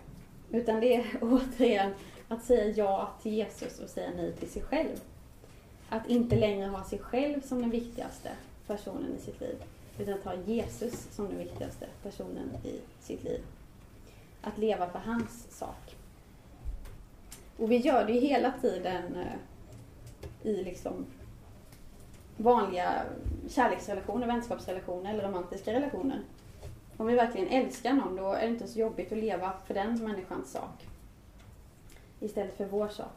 utan det är återigen att säga ja till Jesus och säga nej till sig själv. Att inte längre ha sig själv som den viktigaste personen i sitt liv. Utan att ha Jesus som den viktigaste personen i sitt liv. Att leva för hans sak. Och vi gör det ju hela tiden eh, i liksom vanliga kärleksrelationer, vänskapsrelationer eller romantiska relationer. Om vi verkligen älskar någon då är det inte så jobbigt att leva för den människans sak. Istället för vår sak.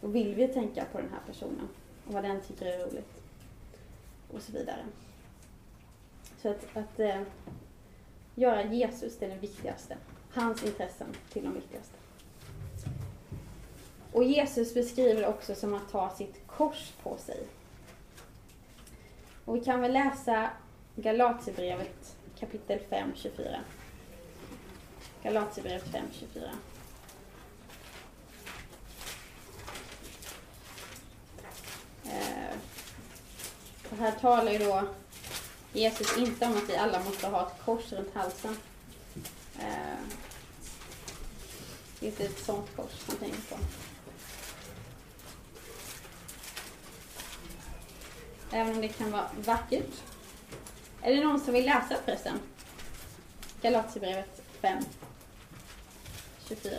Då vill vi tänka på den här personen och vad den tycker är roligt. Och så vidare. Så att, att eh, göra Jesus till den viktigaste. Hans intressen till de viktigaste. Och Jesus beskriver det också som att ta sitt kors på sig. Och vi kan väl läsa Galaterbrevet kapitel 5, 24. Galaterbrevet 5, 24. Eh, och här talar ju då Jesus inte om att vi alla måste ha ett kors runt halsen. Eh, det är inte ett sånt kors han tänker på. Även om det kan vara vackert. Är det någon som vill läsa förresten? Galaterbrevet 5, 24.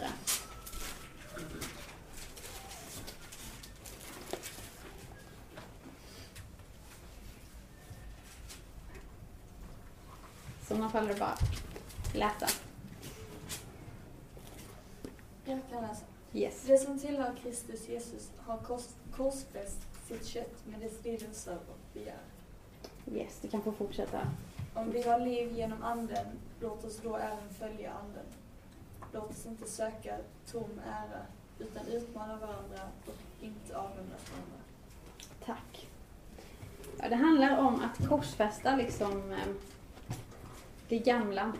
Så man faller bara läsa. Jag kan läsa. Yes. Det som tillhör Kristus Jesus har kors, korsfäst sitt kött med dess lidelser och begär. Yes, du kan få fortsätta. Om vi har liv genom anden, låt oss då även följa anden. Låt oss inte söka tom ära, utan utmana varandra och inte avundas varandra. Tack. Ja, det handlar om att korsfästa liksom eh, det gamla.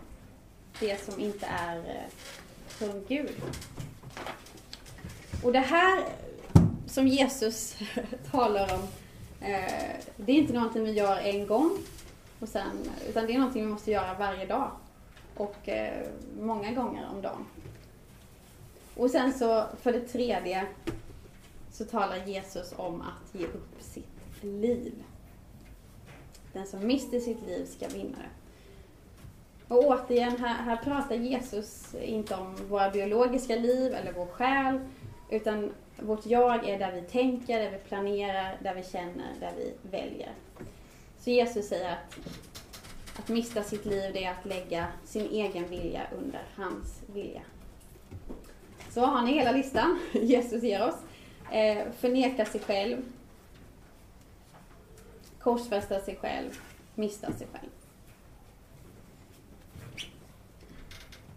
Det som inte är eh, från Gud. Och det här som Jesus talar om, eh, det är inte någonting vi gör en gång. Och sen, utan det är någonting vi måste göra varje dag. Och eh, många gånger om dagen. Och sen så för det tredje så talar Jesus om att ge upp sitt liv. Den som mister sitt liv ska vinna det. Och återigen, här, här pratar Jesus inte om våra biologiska liv eller vår själ, utan vårt jag är där vi tänker, där vi planerar, där vi känner, där vi väljer. Så Jesus säger att att mista sitt liv det är att lägga sin egen vilja under hans vilja. Så har ni hela listan Jesus ger oss. Eh, förneka sig själv, korsfästa sig själv, mista sig själv.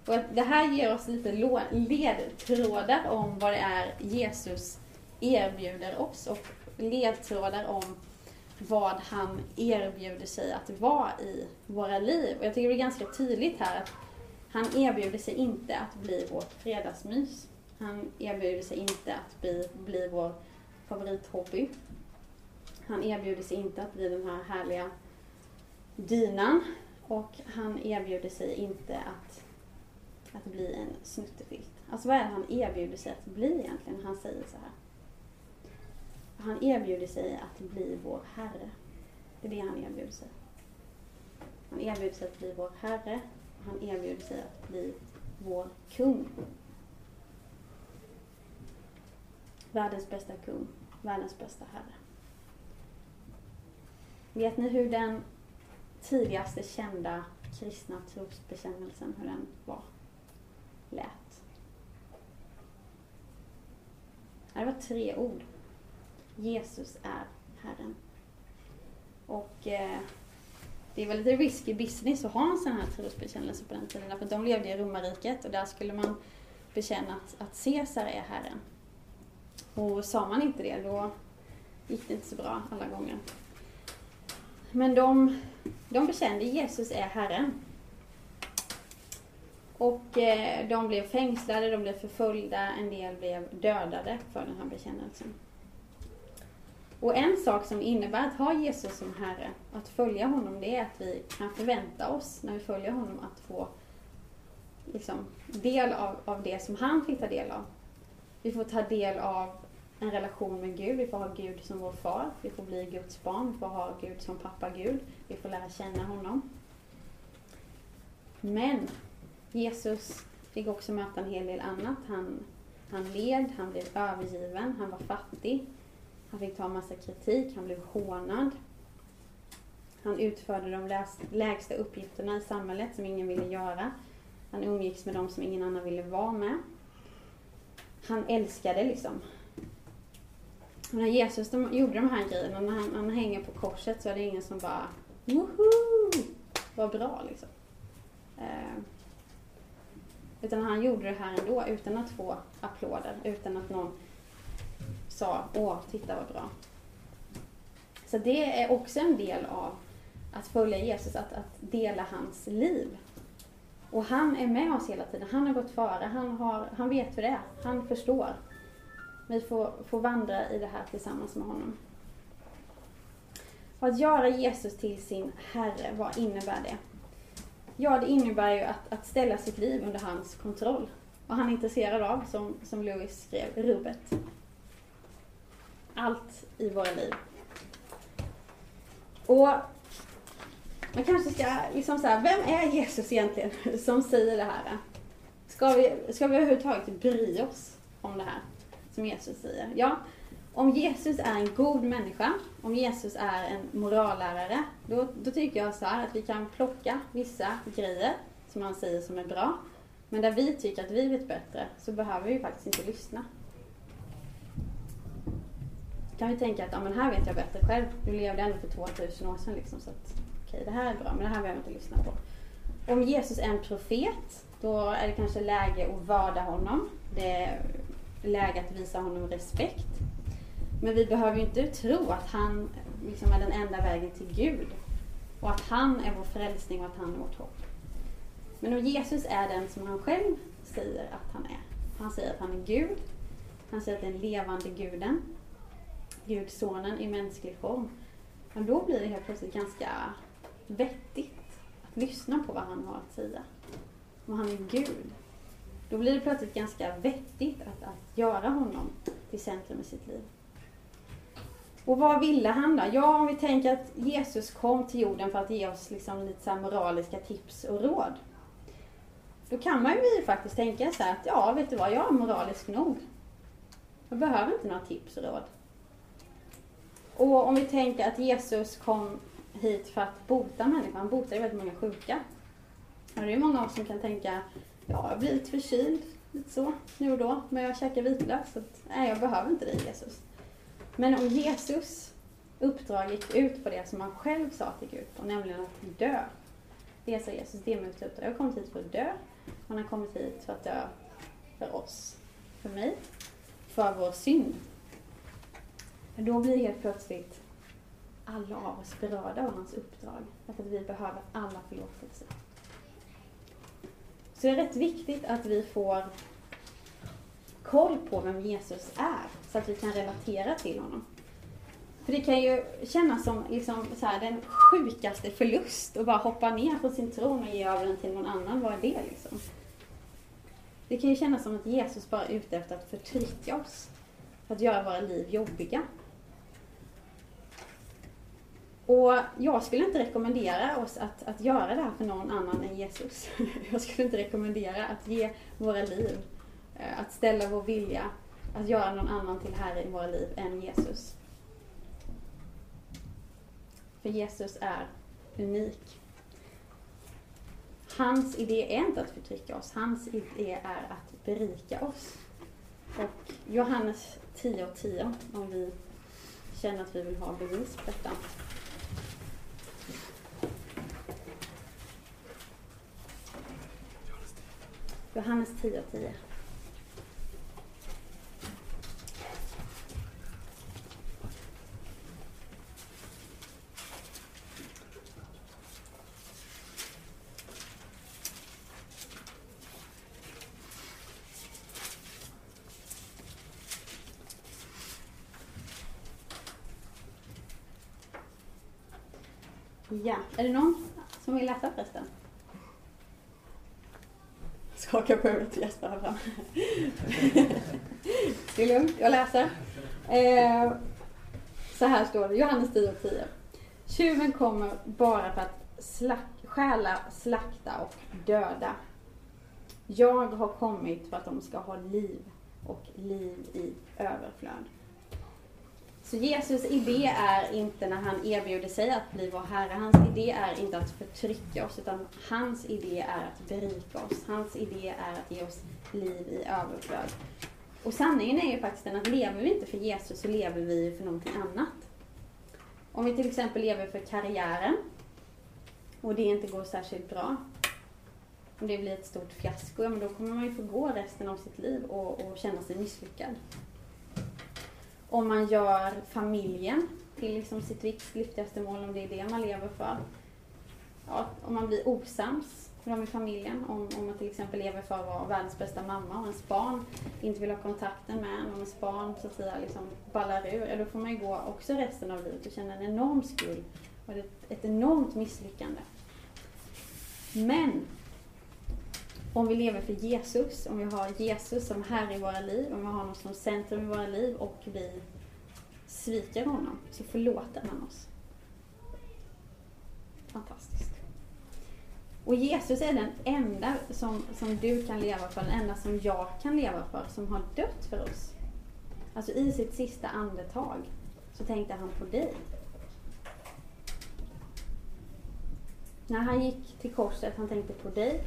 Och det här ger oss lite ledtrådar om vad det är Jesus erbjuder oss och ledtrådar om vad han erbjuder sig att vara i våra liv. Och jag tycker det är ganska tydligt här att han erbjuder sig inte att bli vårt fredagsmys. Han erbjuder sig inte att bli, bli vår favorithobby. Han erbjuder sig inte att bli den här härliga dynan. Och han erbjuder sig inte att, att bli en snuttefilt. Alltså vad är det han erbjuder sig att bli egentligen? Han säger så här. Han erbjuder sig att bli vår Herre. Det är det han erbjuder sig. Han erbjuder sig att bli vår Herre. Han erbjuder sig att bli vår kung. Världens bästa kung. Världens bästa Herre. Vet ni hur den tidigaste kända kristna trosbekännelsen, hur den var? Lät. Det var tre ord. Jesus är Herren. Och eh, det är väl lite risky business att ha en sån här trosbekännelse på den tiden. För de levde i romarriket och där skulle man bekänna att, att Caesar är Herren. Och sa man inte det, då gick det inte så bra alla gånger. Men de, de bekände Jesus är Herren. Och eh, de blev fängslade, de blev förföljda, en del blev dödade för den här bekännelsen. Och en sak som innebär att ha Jesus som Herre, att följa honom, det är att vi kan förvänta oss när vi följer honom att få liksom, del av, av det som han fick ta del av. Vi får ta del av en relation med Gud, vi får ha Gud som vår far, vi får bli Guds barn, vi får ha Gud som pappa Gud, vi får lära känna honom. Men Jesus fick också möta en hel del annat. Han, han led, han blev övergiven, han var fattig, han fick ta massa kritik, han blev hånad. Han utförde de lägsta uppgifterna i samhället som ingen ville göra. Han umgicks med de som ingen annan ville vara med. Han älskade liksom. Och när Jesus de, gjorde de här grejerna, när han, han hänger på korset så är det ingen som bara Woho! Vad bra liksom. Eh, utan han gjorde det här ändå utan att få applåder, utan att någon sa åh, titta vad bra. Så det är också en del av att följa Jesus, att, att dela hans liv. Och han är med oss hela tiden. Han har gått före. Han, har, han vet hur det är. Han förstår. Vi får, får vandra i det här tillsammans med honom. Och att göra Jesus till sin Herre, vad innebär det? Ja, det innebär ju att, att ställa sitt liv under hans kontroll. Och han är intresserad av, som, som Louis skrev, rubbet allt i våra liv. Och man kanske ska liksom så vem är Jesus egentligen som säger det här? Ska vi, ska vi överhuvudtaget bry oss om det här som Jesus säger? Ja, om Jesus är en god människa, om Jesus är en morallärare, då, då tycker jag så att vi kan plocka vissa grejer som han säger som är bra. Men där vi tycker att vi vet bättre så behöver vi faktiskt inte lyssna kan vi tänka att ja, men här vet jag bättre själv. Du levde ändå för 2000 år sedan. Liksom, så att, okej, det här är bra, men det här behöver jag inte lyssna på. Om Jesus är en profet, då är det kanske läge att vörda honom. Det är läge att visa honom respekt. Men vi behöver ju inte tro att han liksom är den enda vägen till Gud. Och att han är vår frälsning och att han är vårt hopp. Men om Jesus är den som han själv säger att han är. Han säger att han är Gud. Han säger att det är den levande guden. Gudsonen i mänsklig form. Men då blir det helt plötsligt ganska vettigt att lyssna på vad han har att säga. Om han är Gud. Då blir det plötsligt ganska vettigt att, att göra honom till centrum i sitt liv. Och vad ville han då? Ja, om vi tänker att Jesus kom till jorden för att ge oss liksom lite så moraliska tips och råd. Då kan man ju faktiskt tänka så här, att, ja, vet du vad, jag är moralisk nog. Jag behöver inte några tips och råd. Och om vi tänker att Jesus kom hit för att bota människor, han botade väldigt många sjuka. Och det är många av oss som kan tänka, ja, jag blir lite förkyld, lite så, nu och då, men jag käkar vitlök, så att, nej, jag behöver inte dig Jesus. Men om Jesus uppdrag gick ut på det som han själv sa att det gick ut på, nämligen att dö. Det sa Jesus, det är mitt uppdrag. Jag har kommit hit för att dö. Han har kommit hit för att dö för oss, för mig, för vår synd. Då blir helt plötsligt alla av oss berörda av hans uppdrag. Därför att vi behöver alla förlåtelse. Så det är rätt viktigt att vi får koll på vem Jesus är, så att vi kan relatera till honom. För det kan ju kännas som liksom, så här, den sjukaste förlust att bara hoppa ner från sin tron och ge över den till någon annan. Vad är det liksom? Det kan ju kännas som att Jesus bara är ute efter att förtrycka oss. För att göra våra liv jobbiga. Och jag skulle inte rekommendera oss att, att göra det här för någon annan än Jesus. Jag skulle inte rekommendera att ge våra liv, eh, att ställa vår vilja, att göra någon annan till Herre i våra liv än Jesus. För Jesus är unik. Hans idé är inte att förtrycka oss, hans idé är att berika oss. Och Johannes 10 och 10, om vi känner att vi vill ha bevis på detta. Johannes 10 och 10. Ja, är det någon som vill läsa förresten? Skaka på huvudet och gäspa här fram. det är lugnt, jag läser. Eh, så här står det, Johannes 10 och 10. Tjuven kommer bara för att slak stjäla, slakta och döda. Jag har kommit för att de ska ha liv och liv i överflöd. Så Jesus idé är inte när han erbjuder sig att bli vår Herre, hans idé är inte att förtrycka oss, utan hans idé är att berika oss. Hans idé är att ge oss liv i överflöd. Och sanningen är ju faktiskt den att lever vi inte för Jesus så lever vi för någonting annat. Om vi till exempel lever för karriären och det inte går särskilt bra, om det blir ett stort fiasko, ja, men då kommer man ju få gå resten av sitt liv och, och känna sig misslyckad om man gör familjen till liksom sitt viktigaste mål, om det är det man lever för. Ja, om man blir osams med i familjen, om, om man till exempel lever för att vara världens bästa mamma och ens barn inte vill ha kontakten med en, om ens barn så att säga liksom ballar ur, ja, då får man ju gå också resten av livet och känna en enorm skuld och ett, ett enormt misslyckande. Men om vi lever för Jesus, om vi har Jesus som Herre i våra liv, om vi har honom som centrum i våra liv och vi sviker honom, så förlåter han oss. Fantastiskt. Och Jesus är den enda som, som du kan leva för, den enda som jag kan leva för, som har dött för oss. Alltså i sitt sista andetag så tänkte han på dig. När han gick till korset, han tänkte på dig,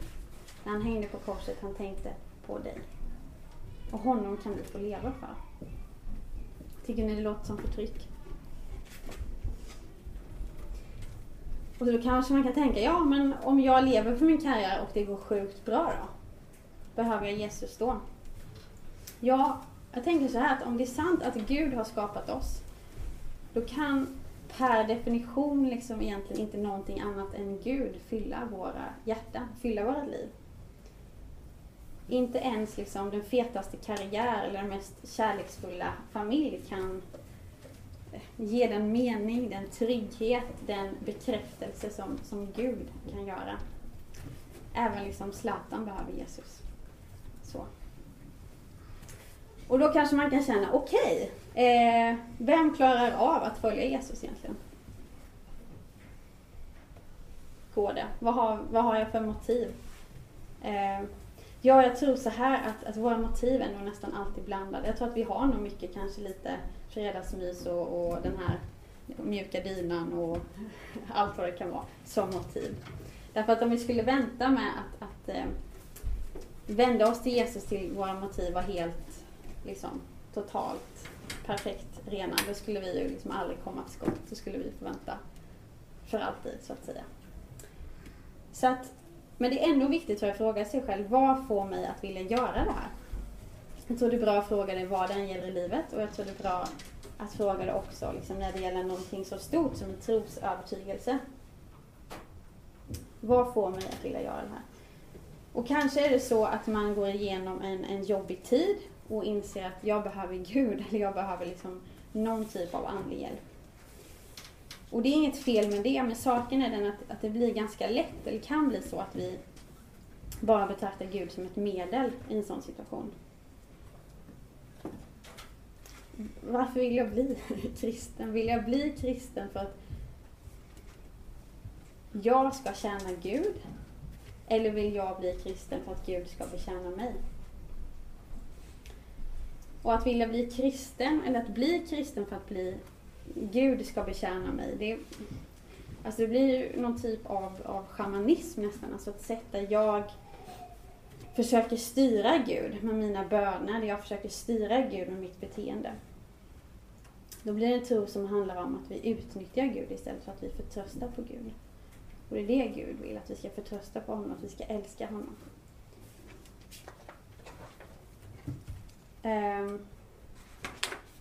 när han hängde på korset, han tänkte på dig. Och honom kan du få leva för. Tycker ni det låter som förtryck? Och då kanske man kan tänka, ja men om jag lever för min karriär och det går sjukt bra då? Behöver jag Jesus då? Ja, jag tänker så här att om det är sant att Gud har skapat oss, då kan per definition liksom egentligen inte någonting annat än Gud fylla våra hjärtan, fylla våra liv. Inte ens liksom den fetaste karriär eller den mest kärleksfulla familj kan eh, ge den mening, den trygghet, den bekräftelse som, som Gud kan göra. Även liksom Zlatan behöver Jesus. Så. Och då kanske man kan känna, okej, eh, vem klarar av att följa Jesus egentligen? Går det? Vad har, vad har jag för motiv? Eh, ja, jag tror så här att, att våra motiv är nog nästan alltid blandade. Jag tror att vi har nog mycket kanske lite fredagsmys och, och den här mjuka dynan och allt vad det kan vara som motiv. Därför att om vi skulle vänta med att, att eh, vända oss till Jesus till våra motiv var helt liksom, totalt perfekt rena, då skulle vi ju liksom aldrig komma till skott. Då skulle vi få vänta för alltid, så att säga. Så att, men det är ändå viktigt att fråga sig själv, vad får mig att vilja göra det här? Jag tror det är bra att fråga dig vad det än gäller i livet och jag tror det är bra att fråga det också liksom, när det gäller någonting så stort som en trosövertygelse. Vad får mig att vilja göra det här? Och kanske är det så att man går igenom en, en jobbig tid och inser att jag behöver Gud eller jag behöver liksom någon typ av andlig hjälp. Och det är inget fel med det, men saken är den att, att det blir ganska lätt, eller kan bli så att vi bara betraktar Gud som ett medel i en sån situation. Varför vill jag bli kristen? Vill jag bli kristen för att jag ska tjäna Gud? Eller vill jag bli kristen för att Gud ska betjäna mig? Och att vilja bli kristen, eller att bli kristen för att bli Gud ska betjäna mig. Det, alltså det blir ju någon typ av, av shamanism nästan. Alltså ett sätt där jag försöker styra Gud med mina böner. Där jag försöker styra Gud med mitt beteende. Då blir det en tro som handlar om att vi utnyttjar Gud istället för att vi förtröstar på Gud. Och det är det Gud vill, att vi ska förtrösta på honom, att vi ska älska honom. Um,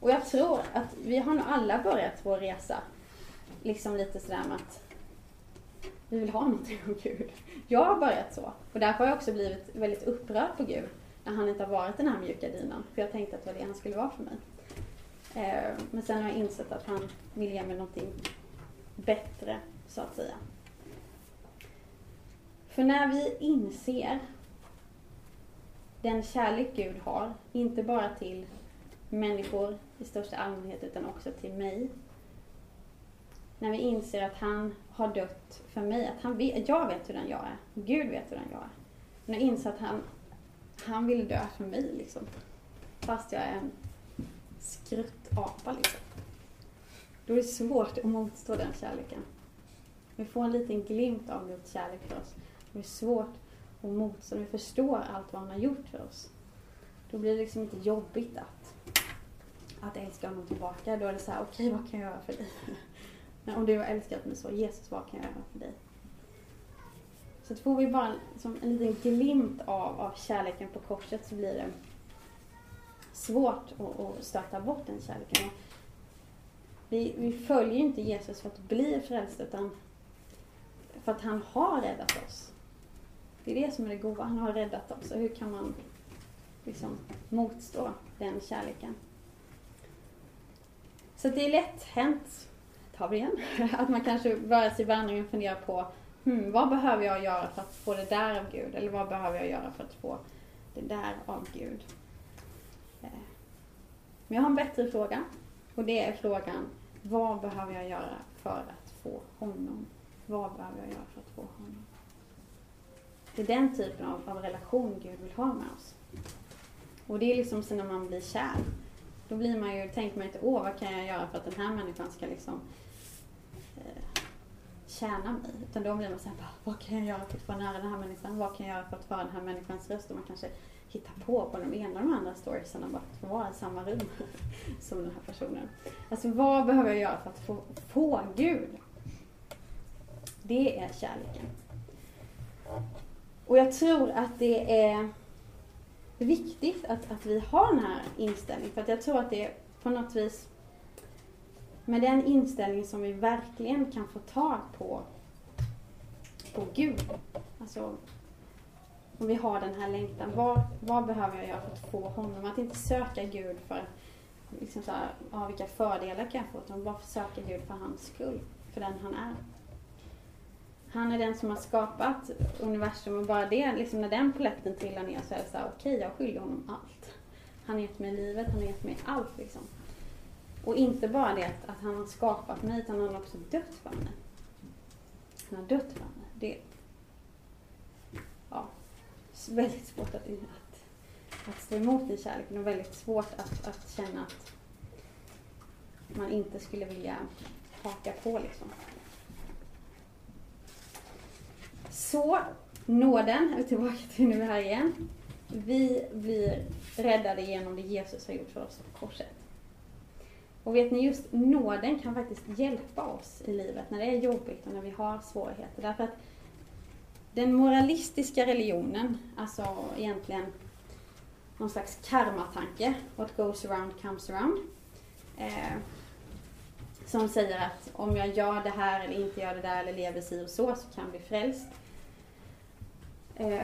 och jag tror att vi har nog alla börjat vår resa liksom lite sådär med att vi vill ha någonting av Gud. Jag har börjat så. Och därför har jag också blivit väldigt upprörd på Gud när han inte har varit den här mjuka dynan. För jag tänkte att det var det han skulle vara för mig. Eh, men sen har jag insett att han vill ge mig någonting bättre, så att säga. För när vi inser den kärlek Gud har, inte bara till människor i största allmänhet utan också till mig. När vi inser att han har dött för mig, att han vet, jag vet hur den jag är, Gud vet hur den jag är. När jag inser att han, han vill dö för mig liksom. Fast jag är en skruttapa liksom. Då är det svårt att motstå den kärleken. Vi får en liten glimt av Guds kärlek för oss. Det är svårt att motstå, när vi förstår allt vad han har gjort för oss. Då blir det liksom inte jobbigt att, att älska honom tillbaka. Då är det så här, okej okay, vad kan jag göra för dig? Men om du har älskat mig så, Jesus vad kan jag göra för dig? Så får vi bara liksom en liten glimt av, av kärleken på korset så blir det svårt att, att stöta bort den kärleken. Vi, vi följer inte Jesus för att bli frälsta utan för att han har räddat oss. Det är det som är det goda. Han har räddat oss. Och hur kan man liksom motstå den kärleken? Så det är lätt hänt, tar vi igen, att man kanske börjar sin vandringen och funderar på hmm, vad behöver jag göra för att få det där av Gud? Eller vad behöver jag göra för att få det där av Gud? Eh. Men jag har en bättre fråga. Och det är frågan, vad behöver jag göra för att få honom? Vad behöver jag göra för att få honom? Det är den typen av, av relation Gud vill ha med oss. Och det är liksom så när man blir kär. Då blir man ju, tänker man inte, åh vad kan jag göra för att den här människan ska liksom eh, tjäna mig? Utan då blir man såhär, vad kan jag göra för att få nära den här människan? Vad kan jag göra för att föra den här människans röst? Och man kanske hittar på på de ena och de andra storiesarna bara för att få vara i samma rum som den här personen. Alltså vad behöver jag göra för att få, få Gud? Det är kärleken. Och jag tror att det är viktigt att, att vi har den här inställningen. För att jag tror att det är på något vis med den inställningen som vi verkligen kan få tag på, på Gud. Alltså, om vi har den här längtan. Vad, vad behöver jag göra för att få honom? Att inte söka Gud för liksom så här, ja, vilka fördelar kan jag få? Utan bara söka Gud för hans skull. För den han är. Han är den som har skapat universum och bara det, liksom när den poletten trillar ner så är det såhär, okej okay, jag skyller honom allt. Han har gett mig livet, han har gett mig allt liksom. Och inte bara det att, att han har skapat mig, utan han har också dött för mig. Han har dött för mig. Det är ja, väldigt svårt att, att, att stå emot i kärleken och väldigt svårt att, att känna att man inte skulle vilja haka på liksom. Så, nåden, är vi tillbaka till nu här igen. Vi blir räddade genom det Jesus har gjort för oss på korset. Och vet ni, just nåden kan faktiskt hjälpa oss i livet när det är jobbigt och när vi har svårigheter. Därför att den moralistiska religionen, alltså egentligen någon slags karmatanke, what goes around comes around. Eh, som säger att om jag gör det här eller inte gör det där eller lever si och så, så kan jag bli frälst. Eh,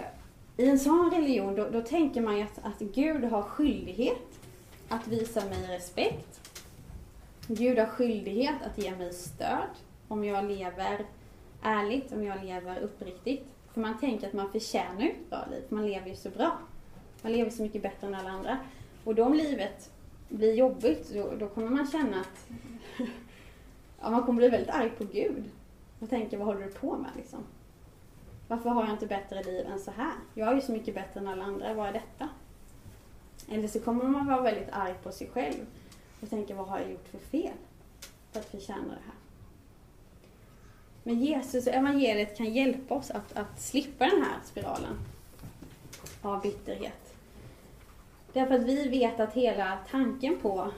I en sån religion, då, då tänker man ju att, att Gud har skyldighet att visa mig respekt. Gud har skyldighet att ge mig stöd om jag lever ärligt, om jag lever uppriktigt. För man tänker att man förtjänar ett bra liv, man lever ju så bra. Man lever så mycket bättre än alla andra. Och då om livet blir jobbigt, då, då kommer man känna att ja, man kommer bli väldigt arg på Gud. Och tänka, vad håller du på med liksom? Varför har jag inte bättre liv än så här? Jag är ju så mycket bättre än alla andra, vad är detta? Eller så kommer man vara väldigt arg på sig själv och tänka, vad har jag gjort för fel för att förtjäna det här? Men Jesus och evangeliet kan hjälpa oss att, att slippa den här spiralen av bitterhet. Därför att vi vet att hela tanken på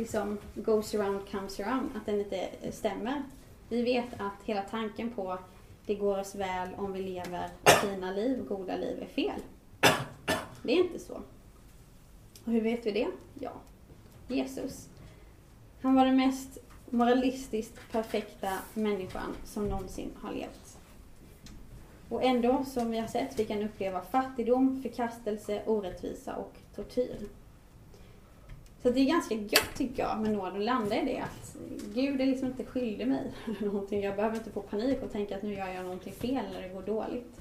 liksom goes around comes around, att den inte stämmer. Vi vet att hela tanken på det går oss väl om vi lever fina liv, goda liv, är fel. Det är inte så. Och hur vet vi det? Ja, Jesus. Han var den mest moralistiskt perfekta människan som någonsin har levt. Och ändå, som vi har sett, fick han uppleva fattigdom, förkastelse, orättvisa och tortyr. Så det är ganska gött tycker jag med nåd att landa i det att Gud är liksom inte skyldig mig någonting. Jag behöver inte få panik och tänka att nu gör jag någonting fel när det går dåligt.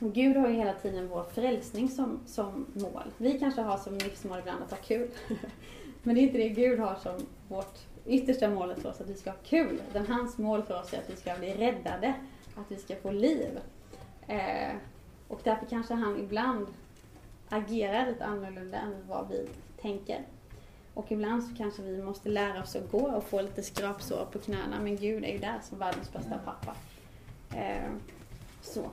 Och Gud har ju hela tiden vår frälsning som, som mål. Vi kanske har som livsmål ibland att ha kul. Men det är inte det Gud har som vårt yttersta mål, för oss, att vi ska ha kul. Den hans mål för oss är att vi ska bli räddade, att vi ska få liv. Eh, och därför kanske han ibland agerar lite annorlunda än vad vi tänker. Och ibland så kanske vi måste lära oss att gå och få lite skrapsår på knäna. Men Gud är ju där som världens bästa pappa. Eh, så.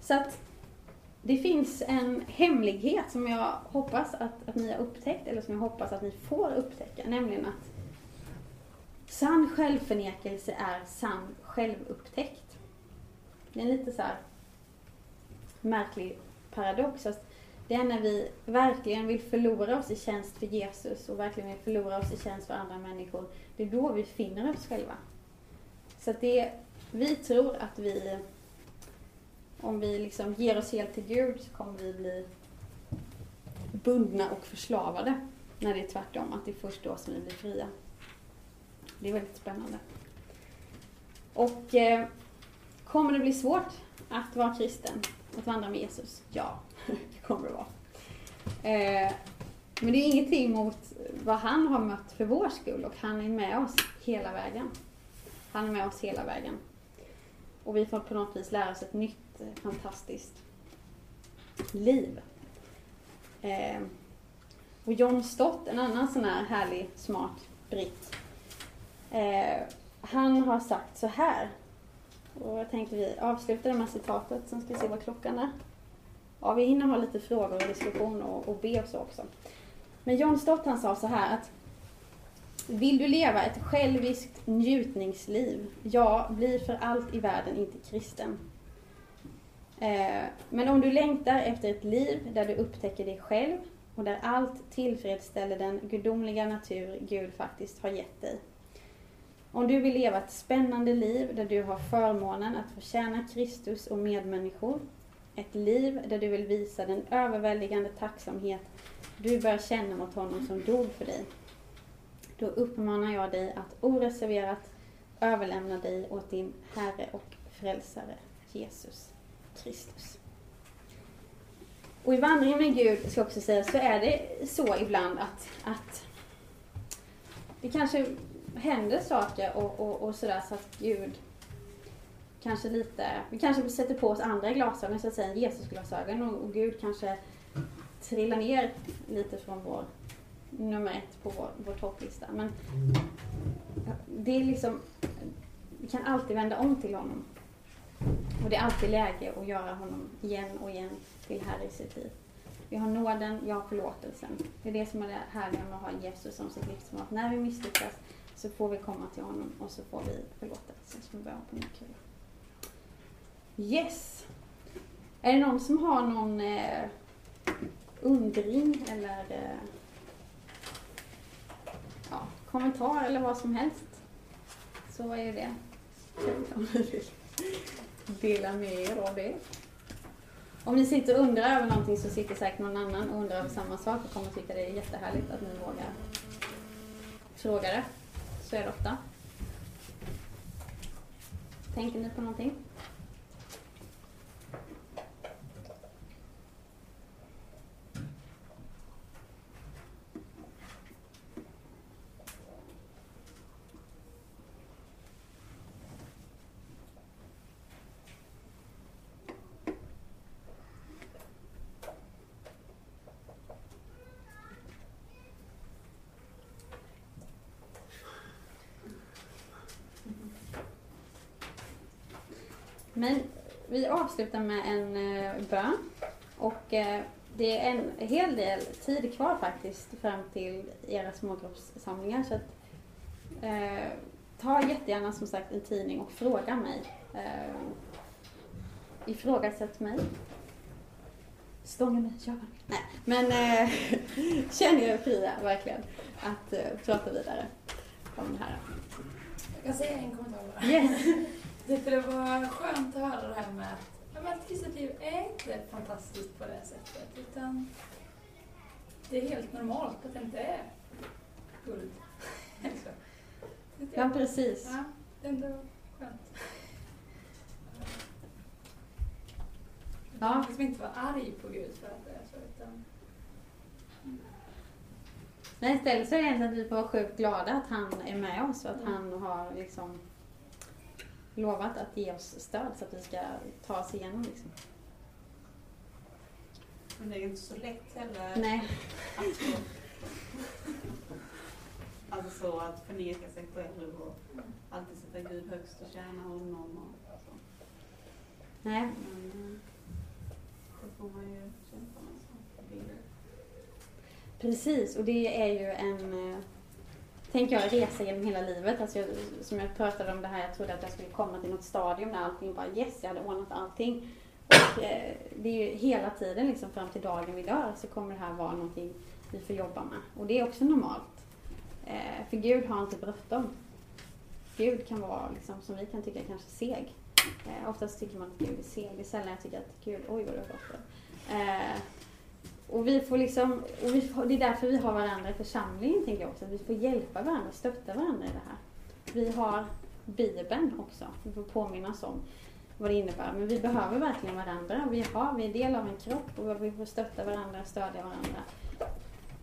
Så att det finns en hemlighet som jag hoppas att, att ni har upptäckt, eller som jag hoppas att ni får upptäcka, nämligen att sann självförnekelse är sann självupptäckt. Det är lite så här märklig paradox. Att det är när vi verkligen vill förlora oss i tjänst för Jesus och verkligen vill förlora oss i tjänst för andra människor, det är då vi finner oss själva. Så att det, vi tror att vi om vi liksom ger oss helt till Gud så kommer vi bli bundna och förslavade. När det är tvärtom, att det är först då som vi blir fria. Det är väldigt spännande. Och eh, kommer det bli svårt att vara kristen, att vandra med Jesus? Ja, det kommer det vara. Eh, men det är ingenting mot vad han har mött för vår skull och han är med oss hela vägen. Han är med oss hela vägen. Och vi får på något vis lära oss ett nytt eh, fantastiskt liv. Eh, och John Stott, en annan sån här härlig, smart britt. Eh, han har sagt så här. Och jag tänkte vi avslutar med citatet, sen ska vi se vad klockan är. Ja, vi hinner ha lite frågor och diskussion och, och be och så också. Men John Stott han sa så här att vill du leva ett själviskt njutningsliv, ja, bli för allt i världen inte kristen. Eh, men om du längtar efter ett liv där du upptäcker dig själv och där allt tillfredsställer den gudomliga natur Gud faktiskt har gett dig. Om du vill leva ett spännande liv där du har förmånen att få tjäna Kristus och medmänniskor. Ett liv där du vill visa den överväldigande tacksamhet du bör känna mot honom som dog för dig. Då uppmanar jag dig att oreserverat överlämna dig åt din Herre och Frälsare Jesus. Kristus. Och i vandringen med Gud, ska jag också säga, så är det så ibland att, att det kanske händer saker och, och, och sådär så att Gud kanske lite, vi kanske sätter på oss andra glasögon, så att säga, Jesusglasögon och, och Gud kanske trillar ner lite från vår nummer ett på vår, vår topplista. Men det är liksom, vi kan alltid vända om till honom. Och det är alltid läge att göra honom igen och igen till Herre i sitt liv. Vi har nåden, vi har förlåtelsen. Det är det som är det härliga med att ha Jesus som sitt livsmat. När vi misslyckas så får vi komma till honom och så får vi förlåtelse. Så vi börjar på nytt kula. Yes! Är det någon som har någon eh, undring eller eh, ja, kommentar eller vad som helst? Så är ju det. Dela med er av det. Om ni sitter och undrar över någonting så sitter säkert någon annan och undrar över samma sak och kommer tycka det är jättehärligt att ni vågar fråga det. Så är det ofta. Tänker ni på någonting? Men vi avslutar med en eh, bön. Och eh, det är en hel del tid kvar faktiskt fram till era smågruppssamlingar. Så att, eh, ta jättegärna som sagt en tidning och fråga mig. Eh, ifrågasätt mig. Stånga mig, gör. Nej, men eh, känn er fria verkligen att eh, prata vidare om det här. Jag kan säga en kommentar bara. Yes. Det var skönt att höra det här med att ja, men ett kristet liv är inte fantastiskt på det sättet. Utan det är helt normalt att det inte är guld. Ja, precis. Ja, det är ändå skönt. Ja. Man liksom inte vara arg på Gud för att det är så. Utan, Nej, istället så är det att vi vara sjukt glada att han är med oss och att han har liksom lovat att ge oss stöd så att vi ska ta oss igenom liksom. Men det är ju inte så lätt heller Nej, alltså så att förneka sig själv och alltid sätta Gud högst och tjäna honom och så. nej. Men eh, det får man ju kämpa med. Precis, och det är ju en, eh, tänker jag, resa genom hela livet. Alltså jag, som jag pratade om det här, jag trodde att jag skulle komma till något stadium där allting bara yes, jag hade ordnat allting. Och eh, det är ju hela tiden liksom fram till dagen vi dör så kommer det här vara någonting vi får jobba med. Och det är också normalt. Eh, för Gud har inte bråttom. Gud kan vara, liksom, som vi kan tycka, kanske seg. Eh, oftast tycker man att Gud är seg. Det är sällan jag tycker att Gud, oj vad du har bråttom. Eh, och vi får liksom, och vi får, det är därför vi har varandra i församlingen, tänker jag också. Vi får hjälpa varandra, stötta varandra i det här. Vi har Bibeln också, vi får påminnas om vad det innebär. Men vi behöver verkligen varandra. Vi, har, vi är del av en kropp och vi får stötta varandra, stödja varandra.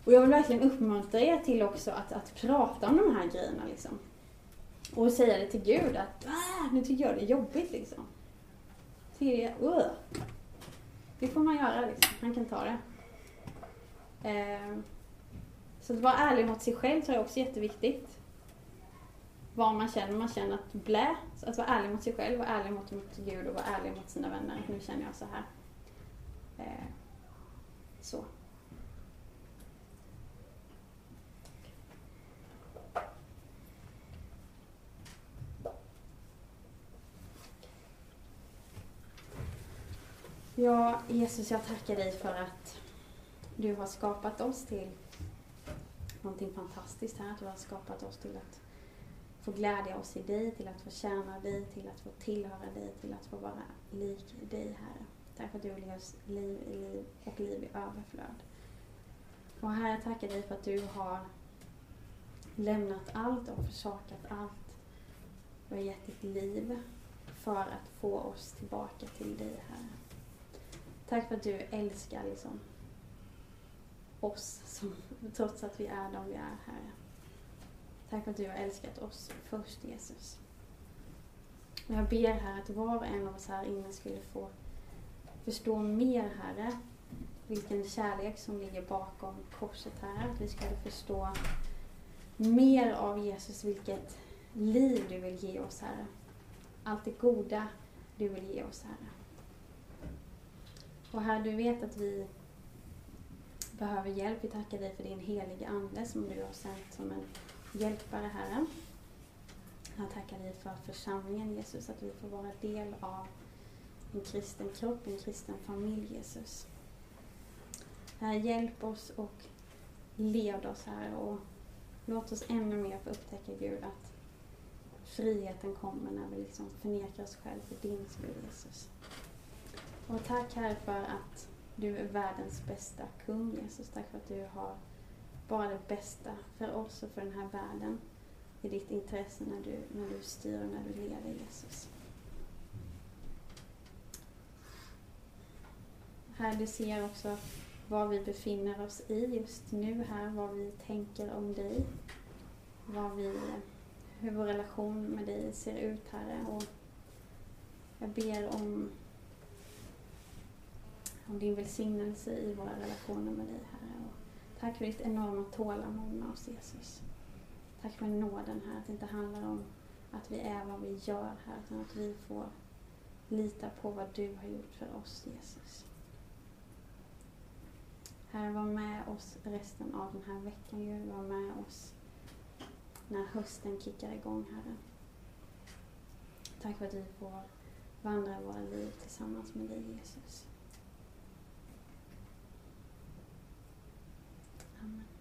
Och jag vill verkligen uppmuntra er till också att, att prata om de här grejerna liksom. Och säga det till Gud att ah, nu tycker jag det är jobbigt liksom. Tycker jag, uh. Det får man göra liksom. Han kan ta det. Eh, så att vara ärlig mot sig själv tror jag också är jätteviktigt. Vad man känner, man känner att blä. Så att vara ärlig mot sig själv, vara ärlig mot, mot Gud och vara ärlig mot sina vänner. Nu känner jag så här. Eh, så. Ja, Jesus, jag tackar dig för att du har skapat oss till någonting fantastiskt här. Du har skapat oss till att få glädja oss i dig, till att få tjäna dig, till att få tillhöra dig, till att få vara lik dig, Herre. Tack för att du vill ge oss liv i liv och liv i överflöd. Och Herre, jag tackar dig för att du har lämnat allt och försakat allt. Du har gett ditt liv för att få oss tillbaka till dig, Herre. Tack för att du älskar liksom oss som, trots att vi är de vi är, Herre. Tack för att du har älskat oss först, Jesus. Jag ber här att var och en av oss här inne skulle få förstå mer, Herre, vilken kärlek som ligger bakom korset, Herre. Att vi skulle förstå mer av Jesus, vilket liv du vill ge oss, Herre. Allt det goda du vill ge oss, Herre. Och Herre, du vet att vi behöver hjälp. Vi tackar dig för din heliga Ande som du har sänt som en hjälpare, Herre. Jag tackar dig för församlingen, Jesus, att vi får vara del av en kristen kropp, en kristen familj, Jesus. Herre, hjälp oss och led oss, här och låt oss ännu mer få upptäcka, Gud, att friheten kommer när vi liksom förnekar oss själva för din skull, Jesus. Och tack, Herre, för att du är världens bästa kung, Jesus. Tack för att du har bara det bästa för oss och för den här världen i ditt intresse när du, när du styr och när du leder, Jesus. Herre, du ser också var vi befinner oss i just nu här, vad vi tänker om dig, vad vi, hur vår relation med dig ser ut, Herre. Och jag ber om om din välsignelse i våra relationer med dig, Herre. Och tack för ditt enorma tålamod med oss, Jesus. Tack för nåden här, att det inte handlar om att vi är vad vi gör här, utan att vi får lita på vad du har gjort för oss, Jesus. Herre, var med oss resten av den här veckan, Gud. Var med oss när hösten kickar igång, Herre. Tack för att vi får vandra våra liv tillsammans med dig, Jesus. comment.